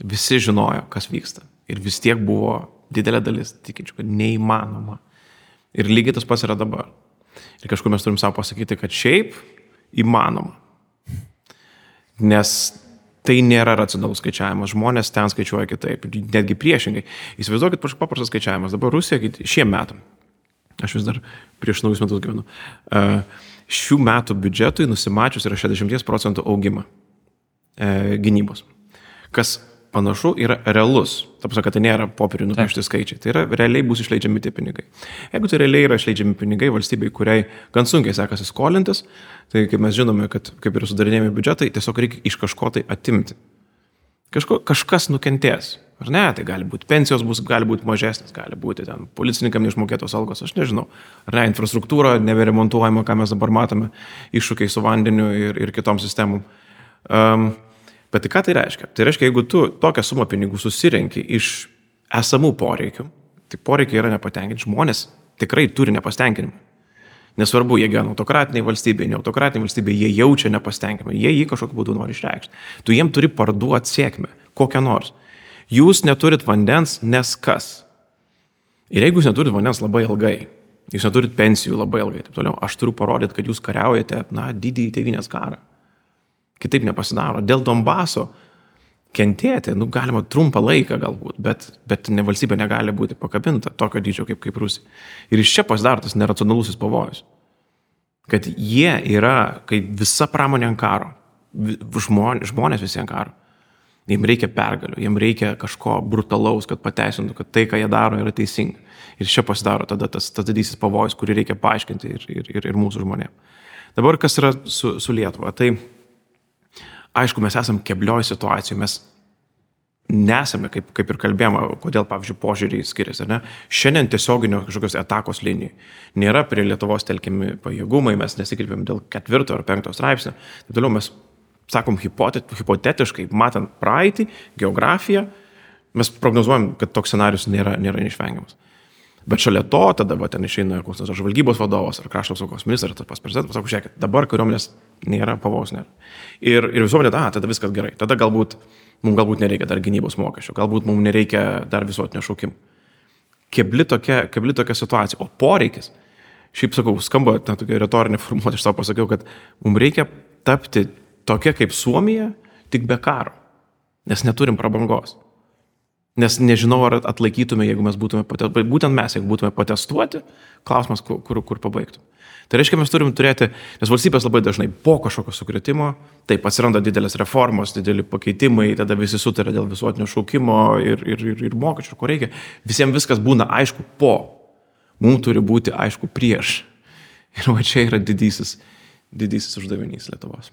Visi žinojo, kas vyksta. Ir vis tiek buvo didelė dalis tikinčių, kad neįmanoma. Ir lygiai tas pats yra dabar. Ir kažkur mes turim savo pasakyti, kad šiaip įmanoma. Nes tai nėra racionalus skaičiavimas. Žmonės ten skaičiuoja kitaip, netgi priešingai. Įsivaizduokit paprastas skaičiavimas. Dabar Rusija šiem metam, aš vis dar prieš naujus metus gyvenu, šių metų biudžetui nusimačius yra 60 procentų augimą e, gynybos. Kas panašu yra realus. Tapsa, kad tai nėra popierių nupiešti skaičiai. Tai yra realiai bus išleidžiami tie pinigai. Jeigu tai realiai yra išleidžiami pinigai valstybei, kuriai gan sunkiai sekasi skolintis, tai kaip mes žinome, kad kaip ir sudarinėjami biudžetai, tiesiog reikia iš kažko tai atimti. Kažko, kažkas nukentės. Ar ne? Tai gali būti pensijos bus, gali būti mažesnės, gali būti ten policininkam neišmokėtos algos, aš nežinau. Ar ne, infrastruktūra neberemontuojama, ką mes dabar matome, iššūkiai su vandeniu ir, ir kitom sistemom. Um, bet tai ką tai reiškia? Tai reiškia, jeigu tu tokią sumą pinigų susirenki iš esamų poreikių, tai poreikiai yra nepatenkinti, žmonės tikrai turi nepasitenkinimą. Nesvarbu, jie gyvena autokratiniai valstybėje, ne autokratiniai valstybėje, jie jaučia nepasitenkinimą, jie jį kažkokiu būdu nori išreikšti. Tu jiem turi parduoti sėkmę, kokią nors. Jūs neturit vandens, nes kas? Ir jeigu jūs neturit vandens labai ilgai, jūs neturit pensijų labai ilgai, taip toliau, aš turiu parodyti, kad jūs kariaujate, na, didįjį tėvynės karą. Kitaip nepasidaro. Dėl Donbaso kentėti, nu, galima trumpą laiką galbūt, bet, bet ne valstybė negali būti pakabinta tokio dydžio kaip, kaip Rusija. Ir iš čia pasidaro tas neracionalusis pavojus. Kad jie yra, kaip visa pramonė ant karo, žmonės, žmonės visi ant karo. Jiems reikia pergalių, jiems reikia kažko brutalaus, kad pateisintų, kad tai, ką jie daro, yra teisinga. Ir čia pasidaro tada tas, tas didysis pavojus, kurį reikia paaiškinti ir, ir, ir, ir mūsų žmonėms. Dabar kas yra su, su Lietuva? Tai aišku, mes esame keblioj situacijoje, mes nesame, kaip, kaip ir kalbėjome, kodėl, pavyzdžiui, požiūriai skiriasi. Ne? Šiandien tiesioginio kažkokios atakos linijų. Nėra prie Lietuvos telkiami pajėgumai, mes nesikreipėm dėl ketvirto ar penkto straipsnio. Taip toliau mes sakom hipotetiškai, matant praeitį, geografiją, mes prognozuojam, kad toks scenarius nėra, nėra neišvengiamas. Bet šalia to, tada va, ten išeina koks nors žvalgybos vadovas ar krašto apsaugos ministras, tas pas prezidentas, pasako, žiūrėkit, dabar kariuomenės nėra, pavojus nėra. Ir, ir visuomenė, a, tada viskas gerai, tada galbūt mums galbūt nereikia dar gynybos mokesčių, galbūt mums nereikia dar visuotinio šaukimo. Kebli tokia, kebli tokia situacija, o poreikis, šiaip sakau, skamba, na, tokia retorinė formuotė, aš savo pasakiau, kad mums reikia tapti tokia kaip Suomija, tik be karo. Nes neturim prabangos. Nes nežinau, ar atlaikytume, jeigu mes būtume, būtent mes, jeigu būtume patestuoti, klausimas, kur, kur, kur pabaigtų. Tai reiškia, mes turim turėti, nes valstybės labai dažnai po kažkokio sukretimo, taip atsiranda didelės reformos, dideli pakeitimai, tada visi sutarė dėl visuotinio šaukimo ir, ir, ir, ir mokesčių, ko reikia. Visiems viskas būna aišku po. Mums turi būti aišku prieš. Ir va čia yra didysis, didysis uždavinys Lietuvos.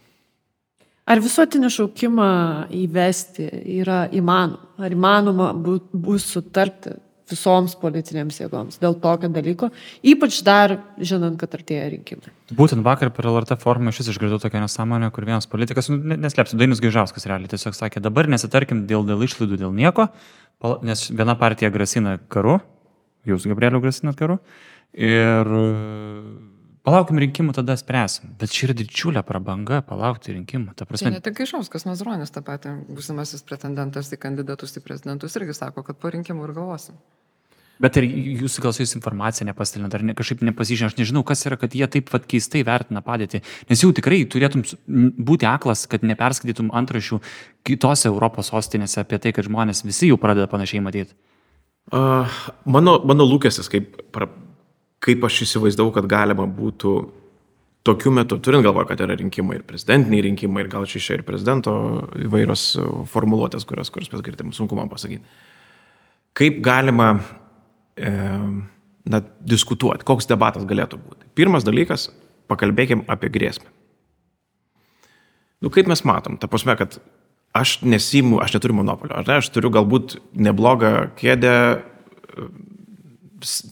Ar visuotinį šaukimą įvesti yra įmanoma? Ar įmanoma bu, bus sutarti visoms politinėms jėgoms dėl tokio dalyko, ypač dar žinant, kad artėja rinkimai. Būtent vakar per LRT formą iš vis išgirdau tokią nesąmonę, kur vienas politikas, nu, neslėpsiu, Dainis Gaižauskas realiai tiesiog sakė, dabar nesitarkim dėl, dėl išlaidų, dėl nieko, nes viena partija grasina karu, jūs, Gabrieliu, grasinat karu, ir Palaukim rinkimų, tada spręsim. Bet čia yra didžiulė prabanga palaukti rinkimų. Ta prasme... Tai ne tik Gaišauskas Mazronis, tą patį būsimasis pretendentas į kandidatus į prezidentus irgi sako, kad po rinkimų ir galvosim. Bet ir jūs gal su jais informacija nepasidalinat, ar ne, kažkaip nepasižinė, aš nežinau, kas yra, kad jie taip pat keistai vertina padėtį. Nes jau tikrai turėtum būti aklas, kad neperskaitytum antrašių kitose Europos sostinėse apie tai, kad žmonės visi jau pradeda panašiai matyti. Uh, mano, mano lūkestis, kaip pra, kaip aš įsivaizdavau, kad galima būtų tokiu metu, turint galvoje, kad yra rinkimai ir prezidentiniai rinkimai, ir gal čia ir prezidento įvairios formuluotės, kurias, kurias mes girdėm, sunku man pasakyti. Kaip galima e, na, diskutuoti, koks debatas galėtų būti. Pirmas dalykas, pakalbėkim apie grėsmę. Nu, kaip mes matom, ta prasme, kad aš nesimu, aš neturiu monopolio, ar ne, aš turiu galbūt neblogą kėdę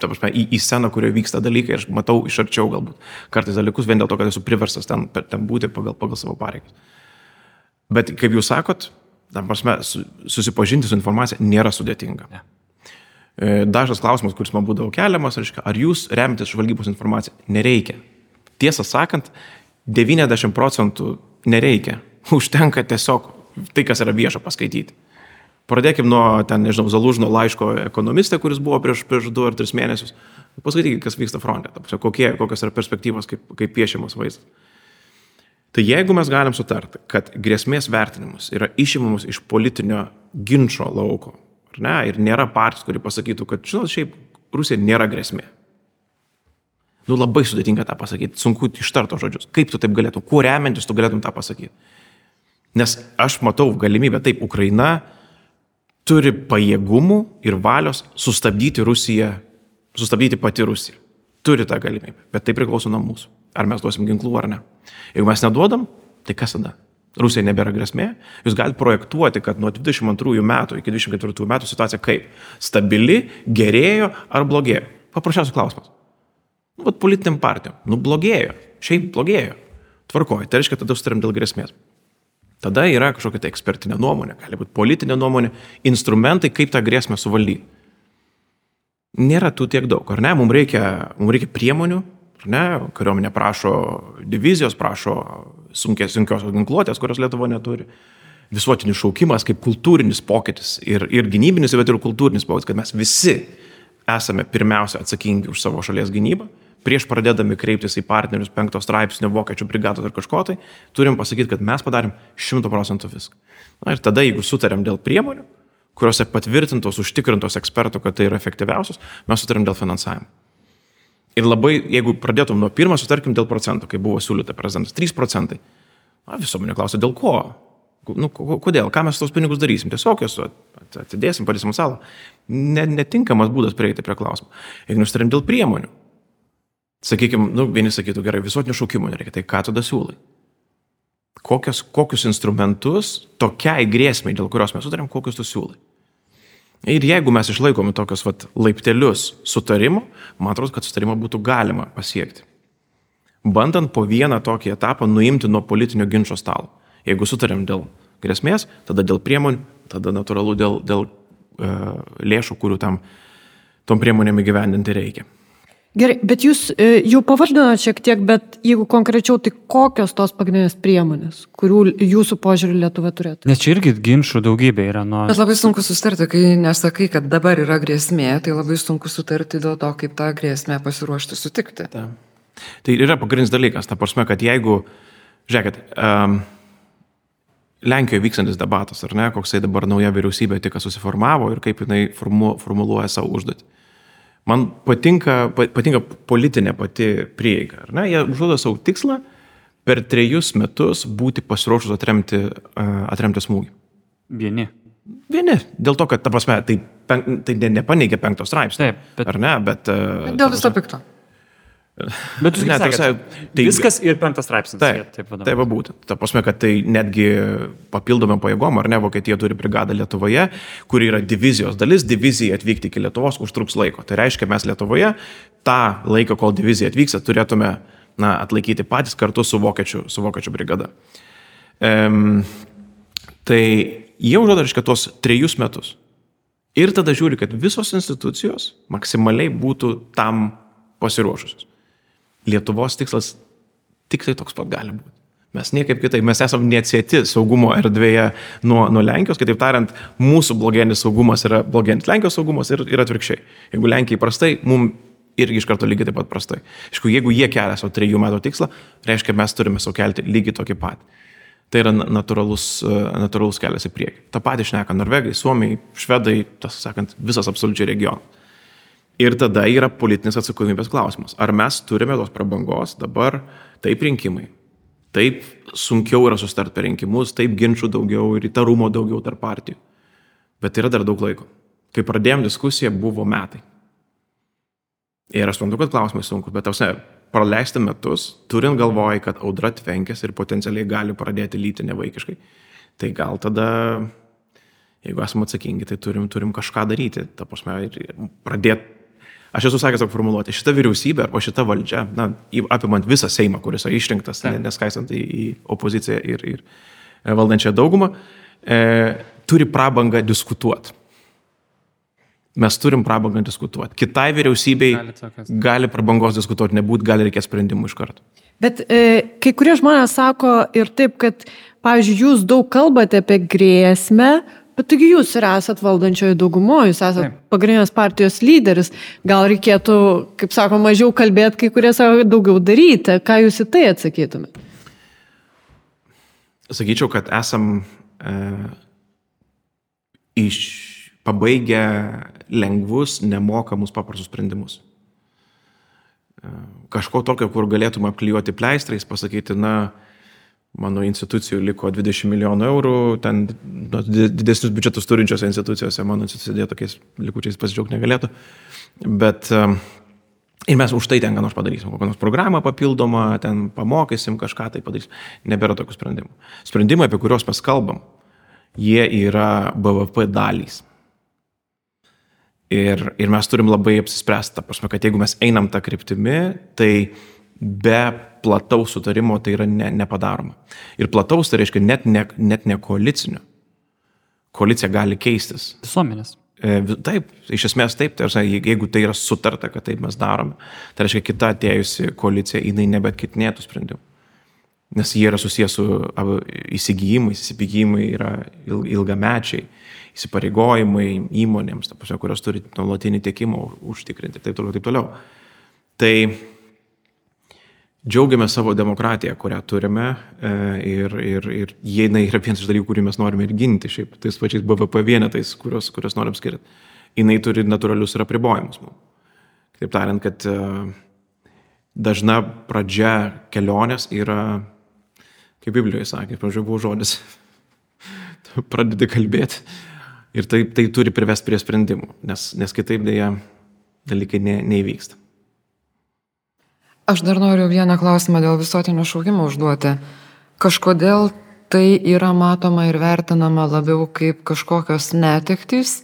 prasme, į, į sceną, kurioje vyksta dalykai, aš matau iš arčiau galbūt kartais dalykus vien dėl to, kad esu priversas ten, ten būti pagal, pagal savo pareigas. Bet kaip jūs sakot, tam prasme, susipažinti su informacija nėra sudėtinga. Ne. Dažnas klausimas, kuris man būdavo keliamas, reiškia, ar jūs remitės žvalgybos informaciją? Nereikia. Tiesą sakant, 90 procentų nereikia. Užtenka tiesiog tai, kas yra vieša paskaityti. Pradėkim nuo, ten, nežinau, Zalužno laiško ekonomistė, kuris buvo prieš, prieš du ar tris mėnesius. Paskaitykite, kas vyksta fronte, kokie, kokios yra perspektyvos, kaip, kaip piešiamas vaizdas. Tai jeigu mes galim sutarti, kad grėsmės vertinimus yra išimamas iš politinio ginčio lauko, ne, ir nėra partijos, kuri pasakytų, kad, žinot, šiaip Rusija nėra grėsmė. Nu labai sudėtinga tą pasakyti, sunku ištarto žodžius. Kaip tu taip galėtum, kuo remiantis tu galėtum tą pasakyti? Nes aš matau galimybę, taip, Ukraina turi pajėgumų ir valios sustabdyti Rusiją, sustabdyti pati Rusiją. Turi tą galimybę, bet tai priklauso nuo mūsų. Ar mes duosim ginklų ar ne. Jeigu mes neduodam, tai kas tada? Rusija nebėra grėsmė, jūs galite projektuoti, kad nuo 22 metų iki 24 metų situacija kaip? Stabili, gerėjo ar blogėjo? Paprasčiausias klausimas. Nu, vat politiniam partijom. Nu, blogėjo. Šiaip blogėjo. Tvarkoju. Tai reiškia, tada sutarėm dėl grėsmės. Tada yra kažkokia tai ekspertinė nuomonė, gali būti politinė nuomonė, instrumentai, kaip tą grėsmę suvaldyti. Nėra tų tiek daug, ar ne? Mums reikia, mums reikia priemonių, ar ne? Kariuomenė prašo divizijos, prašo sunkios, sunkios ginkluotės, kurios Lietuva neturi. Visuotinis šaukimas kaip kultūrinis pokytis ir, ir gynybinis, bet ir kultūrinis pokytis, kad mes visi esame pirmiausia atsakingi už savo šalies gynybą prieš pradėdami kreiptis į partnerius penkto straipsnio vokiečių brigados ar kažko tai, turim pasakyti, kad mes padarėm šimtų procentų viską. Na ir tada, jeigu sutarėm dėl priemonių, kuriuose patvirtintos, užtikrintos ekspertų, kad tai yra efektyviausios, mes sutarėm dėl finansavimo. Ir labai, jeigu pradėtum nuo pirmo, sutarkim dėl procentų, kai buvo siūlyta prezidentas, 3 procentai. Na, visuomenė klausia, dėl ko? Nu, kodėl? Ką mes tos pinigus darysim? Tiesiog juos atidėsim, padėsim salą. Netinkamas būdas prieiti prie klausimų. Jeigu nustarim dėl priemonių, sakykime, nu, vieni sakytų, gerai, visuotinio šaukimo nereikia, tai ką tada siūlai? Kokios, kokius instrumentus tokiai grėsmai, dėl kurios mes sutarėm, kokius tu siūlai? Ir jeigu mes išlaikome tokius vat, laiptelius sutarimo, man atrodo, kad sutarimą būtų galima pasiekti. Bandant po vieną tokį etapą nuimti nuo politinio ginčio stalo. Jeigu sutarėm dėl grėsmės, tada dėl priemonių, tada natūralu dėl, dėl e, lėšų, kurių tam tom priemonėm įgyvendinti reikia. Gerai, bet jūs e, jau pavardinote šiek tiek, bet jeigu konkrečiau, tai kokios tos pagrindinės priemonės, kurių jūsų požiūrį Lietuva turėtų? Nes čia irgi ginčių daugybė yra nuo... Bet labai sunku sustarti, kai nesakai, kad dabar yra grėsmė, tai labai sunku sutarti dėl to, kaip tą grėsmę pasiruošti sutikti. Ta. Tai yra pagrindinis dalykas, ta prasme, kad jeigu, žiūrėkit, um, Lenkijoje vykstantis debatas, ar ne, koksai dabar nauja vyriausybė tik susiformavo ir kaip jinai formu, formuluoja savo užduotį Man patinka, patinka politinė pati prieiga. Jie užduoda savo tikslą per trejus metus būti pasiruošus atremti, atremti smūgį. Vieni. Vieni. Dėl to, kad, ta prasme, tai, tai nepaneigia penktos straipsnio. Taip, bet... Ar ne, bet... Dėl viso pikto. Bet jūs ne, sakėt, tarsi, tai, viskas ir penktas straipsnis. Taip, taip, taip va būtent. Ta prasme, kad tai netgi papildomam pajėgom, ar ne, Vokietija turi brigadą Lietuvoje, kuri yra divizijos dalis, divizija atvykti iki Lietuvos užtruks laiko. Tai reiškia, mes Lietuvoje tą laiką, kol divizija atvyksta, turėtume na, atlaikyti patys kartu su vokiečių, su vokiečių brigada. Ehm, tai jie užduoda, reiškia, tuos trejus metus. Ir tada žiūri, kad visos institucijos maksimaliai būtų tam pasiruošusios. Lietuvos tikslas tik tai toks pat gali būti. Mes niekaip kitaip, mes esame neatsėti saugumo erdvėje nuo, nuo Lenkijos, kitaip tariant, mūsų blogienis saugumas yra blogienis Lenkijos saugumas ir, ir atvirkščiai. Jeigu Lenkijai prastai, mums irgi iš karto lygiai taip pat prastai. Aišku, jeigu jie kelia savo trijų metų tikslą, reiškia, mes turime savo kelti lygiai tokį patį. Tai yra natūralus, natūralus kelias į priekį. Ta pati šneka Norvegai, Suomiai, Švedai, tas sakant, visas absoliučiai regionas. Ir tada yra politinės atsakomybės klausimas. Ar mes turime tos prabangos dabar, taip rinkimai, taip sunkiau yra sustart per rinkimus, taip ginčių daugiau ir įtarumo daugiau tarp partijų. Bet yra dar daug laiko. Kai pradėjom diskusiją, buvo metai. Ir aš suprantu, kad klausimai sunkus, bet tausia, praleisti metus, turint galvoj, kad audra tvenkės ir potencialiai gali pradėti lyti nevaikiškai, tai gal tada jeigu esame atsakingi, tai turim, turim kažką daryti. Ta prasme, pradėti Aš esu sakęs, kad formuluoti, šita vyriausybė arba šita valdžia, na, apimant visą Seimą, kuris yra išrinktas, ne, neskaisant į, į opoziciją ir, ir e, valdančią daugumą, e, turi prabangą diskutuoti. Mes turim prabangą diskutuoti. Kitai vyriausybei gali, gali prabangos diskutuoti nebūti, gali reikėti sprendimų iš karto. Bet e, kai kurie žmonės sako ir taip, kad, pavyzdžiui, jūs daug kalbate apie grėsmę, Bet taigi jūs ir esat valdančioji daugumoje, jūs esat Taip. pagrindinės partijos lyderis. Gal reikėtų, kaip sako, mažiau kalbėti, kai kurie sako, daugiau daryti. Ką jūs į tai atsakytumėte? Sakyčiau, kad esam e, iš pabaigę lengvus, nemokamus paprastus sprendimus. E, kažko tokio, kur galėtume apklijuoti pleistrais, pasakyti, na, mano institucijų liko 20 milijonų eurų, ten nu, didesnius biudžetus turinčiose institucijose mano institucija tokiais likučiais pasidžiaugti negalėtų. Bet Ir mes už tai ten ką nors padarysim, kokią nors programą papildomą, ten pamokysim kažką tai padarysim. Nebėra tokių sprendimų. Sprendimai, apie kuriuos mes kalbam, jie yra BVP dalys. Ir, ir mes turim labai apsispręsti, ta prasme, kad jeigu mes einam tą kryptimį, tai be plataus sutarimo tai yra ne, nepadaroma. Ir plataus tai reiškia net ne, net ne koalicinio. Koalicija gali keistis. Visuomenės. E, Taip, iš esmės taip, tai yra, jeigu tai yra sutarta, kad taip mes darome, tai reiškia kita atėjusi koalicija, jinai nebetkitinėtų sprendimų. Nes jie yra susijęs su įsigijimais, įsigijimai yra il- ilgamečiai, įsipareigojimai įmonėms, ta prasme, kurios turi nuolatinį tiekimą užtikrinti ir taip toliau, taip toliau. Tai džiaugiamės savo demokratiją, kurią turime e, ir, ir, ir jinai yra vienas iš dalykų, kurį mes norime ir ginti, šiaip tais pačiais BVP vienetais, kuriuos, kuriuos norim skirti. Jinai turi natūralius ir apribojimus. mums. Kitaip tariant, kad e, dažna pradžia kelionės yra, kaip Biblijoje sakė, pradžioje buvo žodis, pradedi kalbėti ir tai, tai turi privesti prie sprendimų, nes, nes kitaip dėja dalykai ne, neįvyksta. Aš dar noriu vieną klausimą dėl visuotinio šaukimo užduoti. Kažkodėl tai yra matoma ir vertinama labiau kaip kažkokios netektys,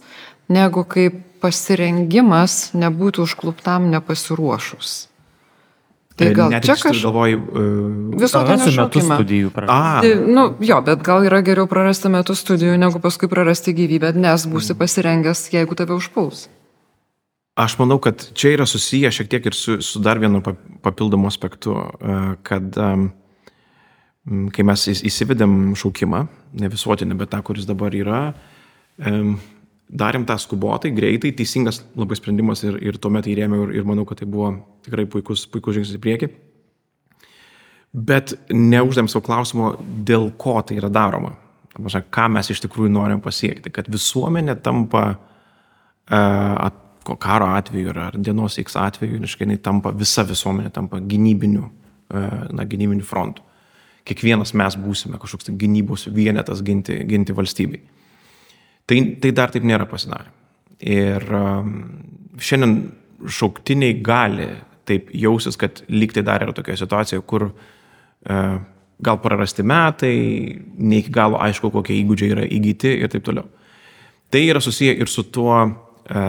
negu kaip pasirengimas nebūti užkluptam nepasiruošus. Tai gal Net čia kažkas... galvoji, uh, Visuotinio Rasiu metus šaukimo. studijų a, Tai, Nu, jo, bet gal yra geriau prarasti metus studijų, negu paskui prarasti gyvybę, nes būsi pasirengęs, jeigu tave užpuls. Aš manau, kad čia yra susiję šiek tiek ir su, su dar vienu pa- papildomu aspektu, e, kad kai mes įs- įsivedėm šaukimą, ne visuotinį, bet tą, kuris dabar yra, darėm tą skubotai, greitai, teisingas labai sprendimas ir, ir tuomet įrėmiau ir, ir manau, kad tai buvo tikrai puikus, puikus žingsnis į priekį. Bet neuždėm savo klausimo, dėl ko tai yra daroma. Ką mes iš tikrųjų norim pasiekti. Kad visuomenė tampa at, ko karo atveju ar, ar dienos X atveju, reiškia, jinai tampa, visa visuomenė tampa gynybiniu, e, na, gynybiniu frontu. Kiekvienas mes būsime kažkoks tai gynybos vienetas ginti, ginti valstybei. Tai, tai dar taip nėra pasidarę. Ir šiandien šauktiniai gali taip jausis, kad lyg tai dar yra tokia situacija, kur uh, gal prarasti metai, ne iki galo aišku, kokie įgūdžiai yra įgyti ir taip toliau. Tai yra susiję ir su tuo,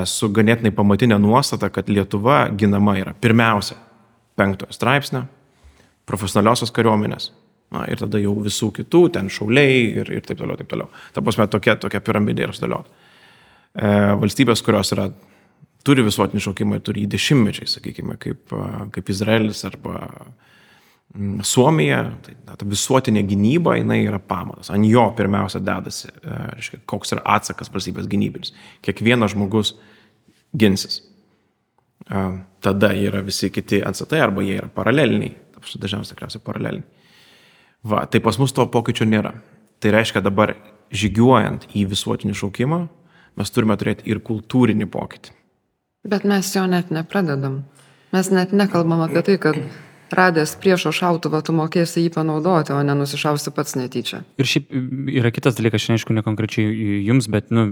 su ganėtinai pamatinė nuostata, kad Lietuva ginama yra pirmiausia penktojo straipsnio, profesionaliosios kariuomenės. Na, ir tada jau visų kitų, ten šauliai ir, ir taip toliau, taip toliau. Ta prasme, tokia, tokia piramidė yra sudėliota. E, valstybės, kurios yra, turi visuotinį šaukimą ir turi jį dešimtmečiai, sakykime, kaip, e, kaip Izraelis arba Suomija, tai na, ta visuotinė gynyba, jinai yra pamatas. Ant jo pirmiausia dedasi, e, reiškia, koks yra atsakas valstybės gynybinis. Kiekvienas žmogus ginsis. E, tada yra visi kiti atsatai arba jie yra paraleliniai. Dažniausiai tikriausiai paraleliniai. Va, tai pas mus to pokyčio nėra. Tai reiškia dabar žygiuojant į visuotinį šaukimą, mes turime turėti ir kultūrinį pokytį. Bet mes jo net nepradedam. Mes net nekalbam apie tai, kad radęs priešo šautuvą, tu mokėsi jį panaudoti, o nenusišausi pats netyčia. Ir šiaip yra kitas dalykas, šiandien aišku, ne konkrečiai jums, bet nu,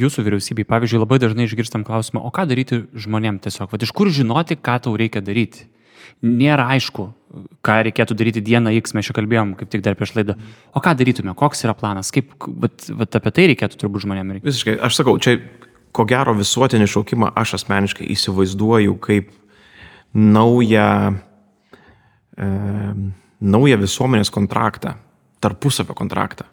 jūsų vyriausybei, pavyzdžiui, labai dažnai išgirstam klausimą, o ką daryti žmonėm tiesiog, va, iš kur žinoti, ką tau reikia daryti. Nėra aišku, ką reikėtų daryti dieną X, mes čia kalbėjom kaip tik dar prieš laidą. O ką darytume, koks yra planas, kaip, vat, vat apie tai reikėtų turbūt žmonėm reikia. Visiškai, aš sakau, čia ko gero visuotinį šaukimą aš asmeniškai įsivaizduoju kaip naują, e, naują visuomenės kontraktą, tarpusavio kontraktą.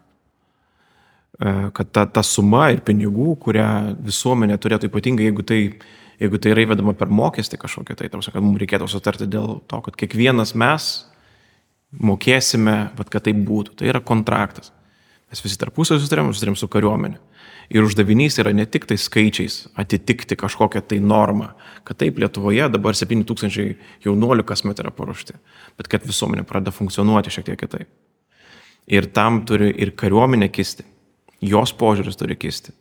E, kad ta, ta suma ir pinigų, kurią visuomenė turėtų ypatingai, jeigu tai, jeigu tai yra įvedama per mokestį kažkokią, tai tarsi, kad mums reikėtų sutarti dėl to, kad kiekvienas mes mokėsime, vat, kad tai būtų. Tai yra kontraktas. Mes visi tarpusavį sutarėm, sutarėm su kariuomenė. Ir uždavinys yra ne tik tai skaičiais atitikti kažkokią tai normą, kad taip Lietuvoje dabar 7000 jaunuolių kasmet yra paruošti, bet kad visuomenė pradeda funkcionuoti šiek tiek kitaip. Ir tam turi ir kariuomenė kisti, jos požiūris turi kisti.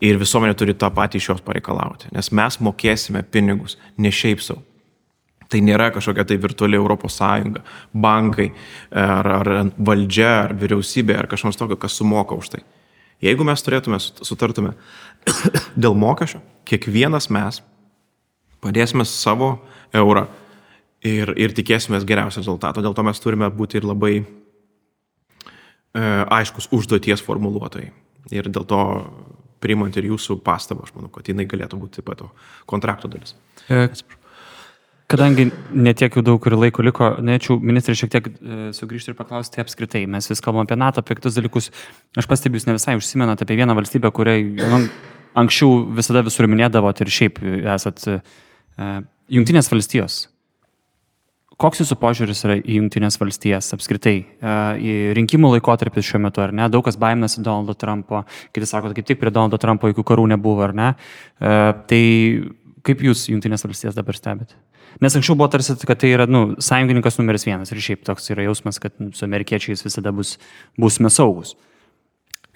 Ir visuomenė turi tą patį iš jos pareikalauti, nes mes mokėsime pinigus ne šiaip savo. Tai nėra kažkokia tai virtuali Europos Sąjunga, bankai, ar, ar valdžia, ar vyriausybė, ar kažkas tokio, kas sumoka už tai. Jeigu mes turėtume, sutartume dėl mokesčio, kiekvienas mes padėsime savo eurą ir, ir tikėsimės geriausio rezultato. Dėl to mes turime būti ir labai e, aiškus užduoties formuluotojai. Ir dėl to priimant ir jūsų pastabą, aš manau, kad jinai galėtų būti taip pat to kontrakto dalis. E, kadangi netiek jau daug ir laiko liko, norėčiau ministrė šiek tiek e, sugrįžti ir paklausti apskritai. Mes vis kalbam apie NATO, apie kitus dalykus. Aš pastebiu, jūs ne visai užsimenate apie vieną valstybę, kuriai nu, anksčiau visada visur minėdavot ir šiaip esat e, Junktinės valstijos. Koks jūsų požiūris yra į Junktinės valstijas apskritai? E, į rinkimų laikotarpį šiuo metu, ar ne? Daug kas baiminasi Donaldo Trumpo, kiti sako, kaip tik prie Donaldo Trumpo jokių karų nebuvo, ar ne? Tai kaip jūs Junktinės valstijas dabar stebite? Nes anksčiau buvo tarsi, kad tai yra nu, sąjungininkas numeris vienas ir šiaip toks yra jausmas, kad su amerikiečiais visada bus, busime saugus.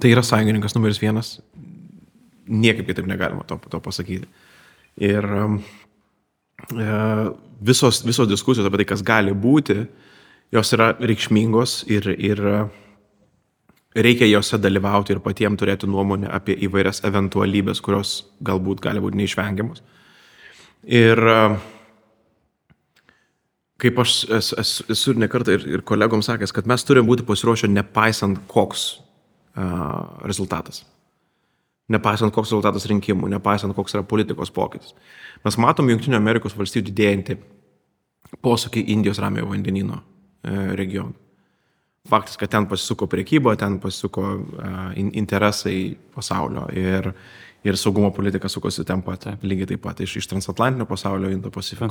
Tai yra sąjungininkas numeris vienas. Niekaip kitaip negalima to, to pasakyti. Ir um, E, visos, visos diskusijos apie tai, kas gali būti, jos yra reikšmingos ir, ir e, reikia jose dalyvauti ir patiems turėti nuomonę apie įvairias eventualybės, kurios galbūt gali būti neišvengiamos. Ir e, kaip aš esu, esu ir nekartą ir, ir kolegom sakęs, kad mes turime būti pasiruošę nepaisant koks uh, rezultatas nepaisant koks rezultatas rinkimų, nepaisant koks yra politikos pokytis. Mes matom Junktinių Amerikos valstybių didėjantį posūkį Indijos ramiojo vandenino e, regionų. Faktas, kad ten pasisuko priekyba, ten pasisuko uh, interesai pasaulio ir, ir saugumo politika sukosi ten pat, lygiai taip pat iš, iš transatlantinio pasaulio Indo-Pacifiko.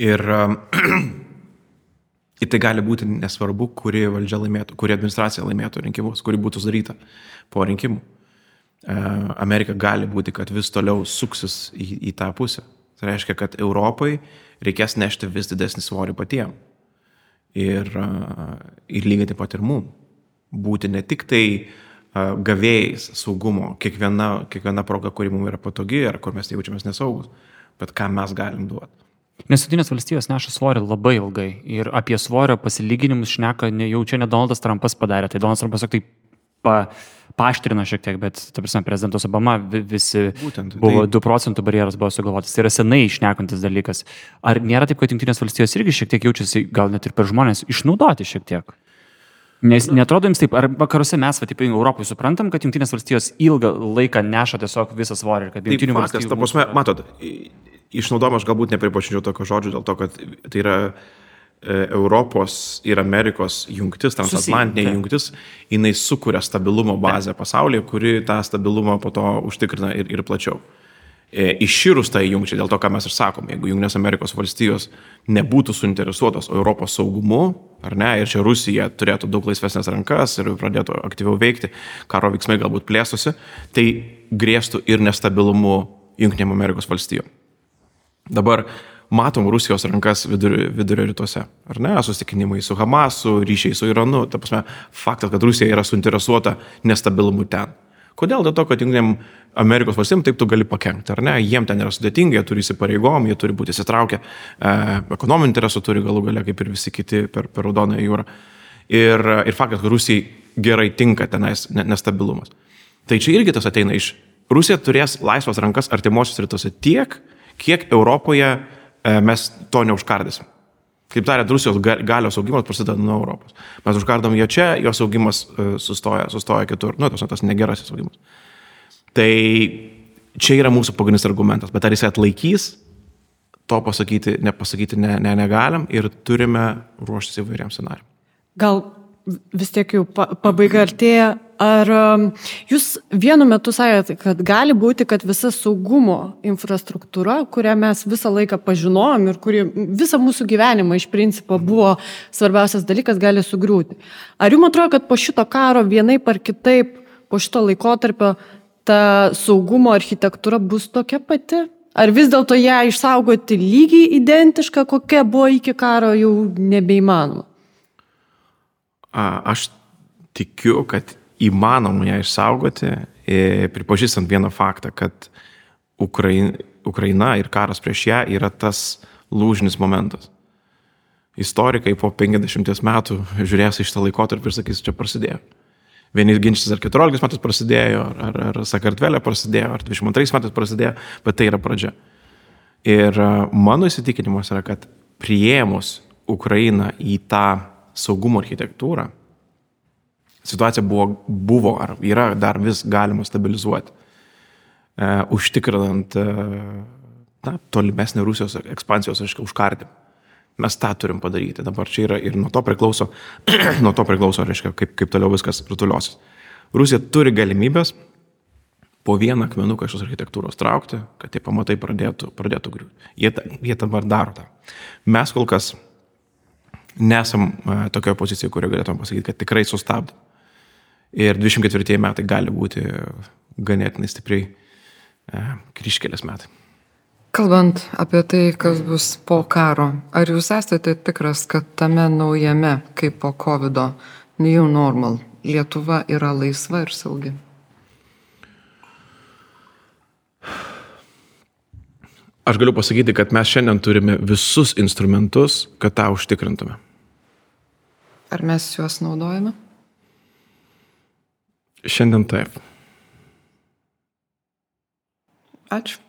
Ir, um, ir tai gali būti nesvarbu, kuri valdžia laimėtų, kuri administracija laimėtų rinkimus, kuri būtų sudaryta po rinkimų. E, Amerika gali būti, kad vis toliau suksis į, į tą pusę. Tai reiškia, kad Europai reikės nešti vis didesnį svorį patiems. Ir, e, ir lygiai taip pat ir mum. Būti ne tik tai gavėjais saugumo, kiekviena, kiekviena proga, kuri mums yra patogi ar kur mes jaučiamės nesaugus, bet ką mes galim duoti. Nes Junktinės valstijos neša svorį labai ilgai ir apie svorio pasilyginimus šneka, ne, jau čia ne Donaldas Trumpas padarė, tai Donaldas Trumpas tik tai pa, paaštrino šiek tiek, bet, ta prasme, prezidentas Obama visi Būtent, buvo tai... 2 procentų barjeras buvo sugalvotas. Tai yra senai išnekantis dalykas. Ar nėra taip, kad Junktinės valstijos irgi šiek tiek jaučiasi, gal net ir per žmonės, išnaudoti šiek tiek? Nes netrodo jums taip, ar vakaruose mes, va, taip, Europoje suprantam, kad Junktinės valstijos ilgą laiką neša tiesiog visą svorį ir kad Junktinių valstijų... Ta prasme, matot, išnaudojimas galbūt nepripažinčiau tokio žodžio dėl to, kad tai yra E, Europos ir Amerikos jungtis, transatlantinė jungtis, jinai sukuria stabilumo bazę pasaulyje, kuri tą stabilumą po to užtikrina ir, ir plačiau. E, iširus tai jungčiai, dėl to, ką mes ir sakom, jeigu Junktinės Amerikos valstijos nebūtų suinteresuotos Europos saugumu, ar ne, ir čia Rusija turėtų daug laisvesnės rankas ir pradėtų aktyviau veikti, karo veiksmai galbūt plėstusi, tai grėstų ir nestabilumu Junktinėm Amerikos valstijom. Dabar matom Rusijos rankas vidurio, vidurio rytuose. Ar ne? Susitikinimai su Hamasu, ryšiai su Iranu. Ta prasme, faktas, kad Rusija yra suinteresuota nestabilumu ten. Kodėl? Dėl to, kad Junktiniam Amerikos valstybėm taip tu gali pakengti, ar ne? Jiem ten yra sudėtinga, jie turi įsipareigom, jie turi būti įsitraukę, e, ekonominių interesų turi galų gale, kaip ir visi kiti per, per Raudonąją jūrą. Ir, ir faktas, kad Rusijai gerai tinka tenais nestabilumas. Tai čia irgi tas ateina iš. Rusija turės laisvas rankas artimuosius rytuose tiek, kiek Europoje E, mes to neužkardysim. Kaip tariant, Rusijos galios augimas prasideda nuo Europos. Mes užkardom jo čia, jos augimas e, sustoja, sustoja kitur. Nu, tas, tas negerasis augimas. Tai čia yra mūsų pagrindinis argumentas. Bet ar jis atlaikys, to pasakyti, nepasakyti ne, ne, negalim ir turime ruoštis įvairiam scenariui. Gal vis tiek jau pabaiga artėja. Ar um, jūs vienu metu sakėte, kad gali būti, kad visa saugumo infrastruktūra, kurią mes visą laiką pažinojom ir kuri visą mūsų gyvenimą iš principo buvo svarbiausias dalykas, gali sugriūti. Ar jums atrodo, kad po šito karo vienaip ar kitaip, po šito laikotarpio, ta saugumo architektūra bus tokia pati? Ar vis dėlto ją išsaugoti lygiai identišką, kokia buvo iki karo, jau nebeįmanoma? Aš tikiu, kad įmanoma ją išsaugoti, e, pripažįstant vieną faktą, kad Ukraina, Ukraina ir karas prieš ją yra tas lūžnis momentas. Istorikai po 50 metų žiūrės į šitą laikotarpį ir sakys, čia prasidėjo. Vieni ginčys ar 14 metais prasidėjo, ar, ar Sakartvelė prasidėjo, ar 22 metais prasidėjo, bet tai yra pradžia. Ir e, mano įsitikinimas yra, kad prieimus Ukrainą į tą saugumo architektūrą, situacija buvo, buvo ar yra dar vis galima stabilizuoti, e, užtikrinant e, na, tolimesnį Rusijos ekspansijos, užkardimą. Mes tą turim padaryti. Dabar čia yra ir nuo to priklauso, nuo to priklauso, reiškia, kaip, kaip toliau viskas rutuliosis. Rusija turi galimybės po vieną akmenuką iš tos architektūros traukti, kad tie pamatai pradėtų, pradėtų griūti. Jie, jie dabar daro tą. Mes kol kas nesam e, tokioje pozicijoje, kurioje galėtum pasakyti, kad tikrai sustabdė. Ir 24 metai gali būti ganėtinai stipriai e, kryškelės metai. Kalbant apie tai, kas bus po karo, ar jūs esate tikras, kad tame naujame, kaip po COVID, new normal, Lietuva yra laisva ir saugi? Aš galiu pasakyti, kad mes šiandien turime visus instrumentus, kad tą užtikrintume. Ar mes juos naudojame? Šiandien taip. Ačiū.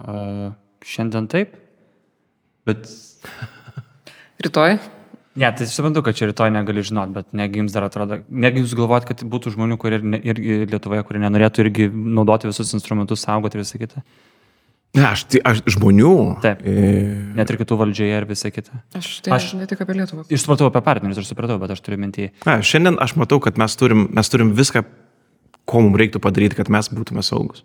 Uh, šiandien taip, bet... Rytoj? Ne, tai suprantu, kad čia rytoj negali žinot, bet negi jums dar atrodo, negi jūs galvojat, kad būtų žmonių, kurie ir, irgi Lietuvoje, kurie nenorėtų irgi naudoti visus instrumentus, saugoti ir visą kitą. Ne, aš, tai- aš žmonių. Taip. E, Net ir kitų valdžioje ir visą kitą. Aš tai Aš- ne tik apie Lietuvą. Aš supratau apie partnerius, aš supratau, bet aš turiu mintį. ne, šiandien aš matau, kad mes turim, mes turim viską, ko mums reiktų padaryti, kad mes būtume saugus.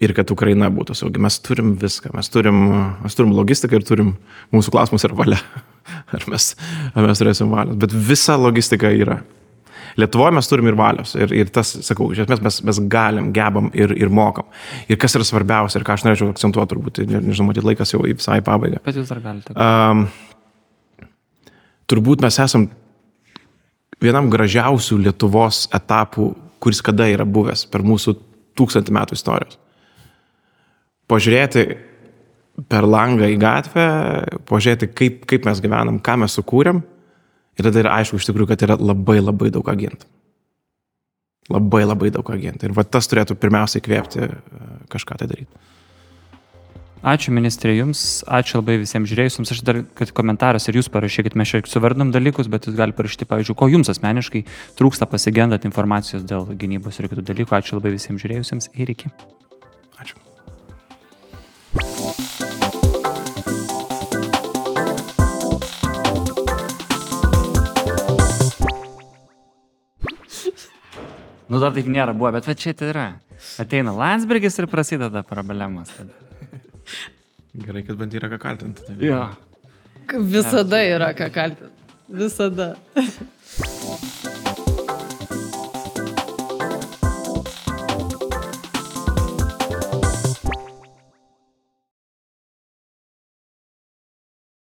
Ir kad Ukraina būtų saugi. Mes turim viską. Mes turim, mes turim logistiką ir turim, mūsų klausimas yra valia. Ar mes, ar mes turėsim valios. Bet visa logistika yra. Lietuvoje mes turim ir valios. Ir, ir tas, sakau, iš esmės mes, mes galim, gebam ir, ir mokam. Ir kas yra svarbiausia, ir ką aš norėčiau akcentuoti, turbūt, ne- nežinau, matyt, laikas jau į visai pabaigą. Bet jūs dar galite. Um, turbūt mes esam vienam gražiausių Lietuvos etapų, kuris kada yra buvęs per mūsų tūkstantį metų istorijos. Pažiūrėti per langą į gatvę, pažiūrėti, kaip, kaip mes gyvenam, ką mes sukūrėm. Ir tada yra aišku, iš tikrųjų, kad yra labai labai daug agentų. Labai labai daug agentų. Ir va tas turėtų pirmiausiai kvėpti e, kažką tai daryti. Ačiū ministrė Jums, ačiū labai visiems žiūrėjusiems. Aš dar, kad komentaras ir Jūs parašykit, mes čia suvardom dalykus, bet Jūs galite parašyti, pavyzdžiui, ko Jums asmeniškai trūksta pasigendat informacijos dėl gynybos ir kitų dalykų. Ačiū labai visiems žiūrėjusiems ir iki. Nu, dar taip nėra buvo, bet va čia tai yra. Ateina Landsbergis ir prasideda problemos. tada. Gerai, kad bent yra ką kaltinti. Jo. Visada yra ką kaltinti. Visada.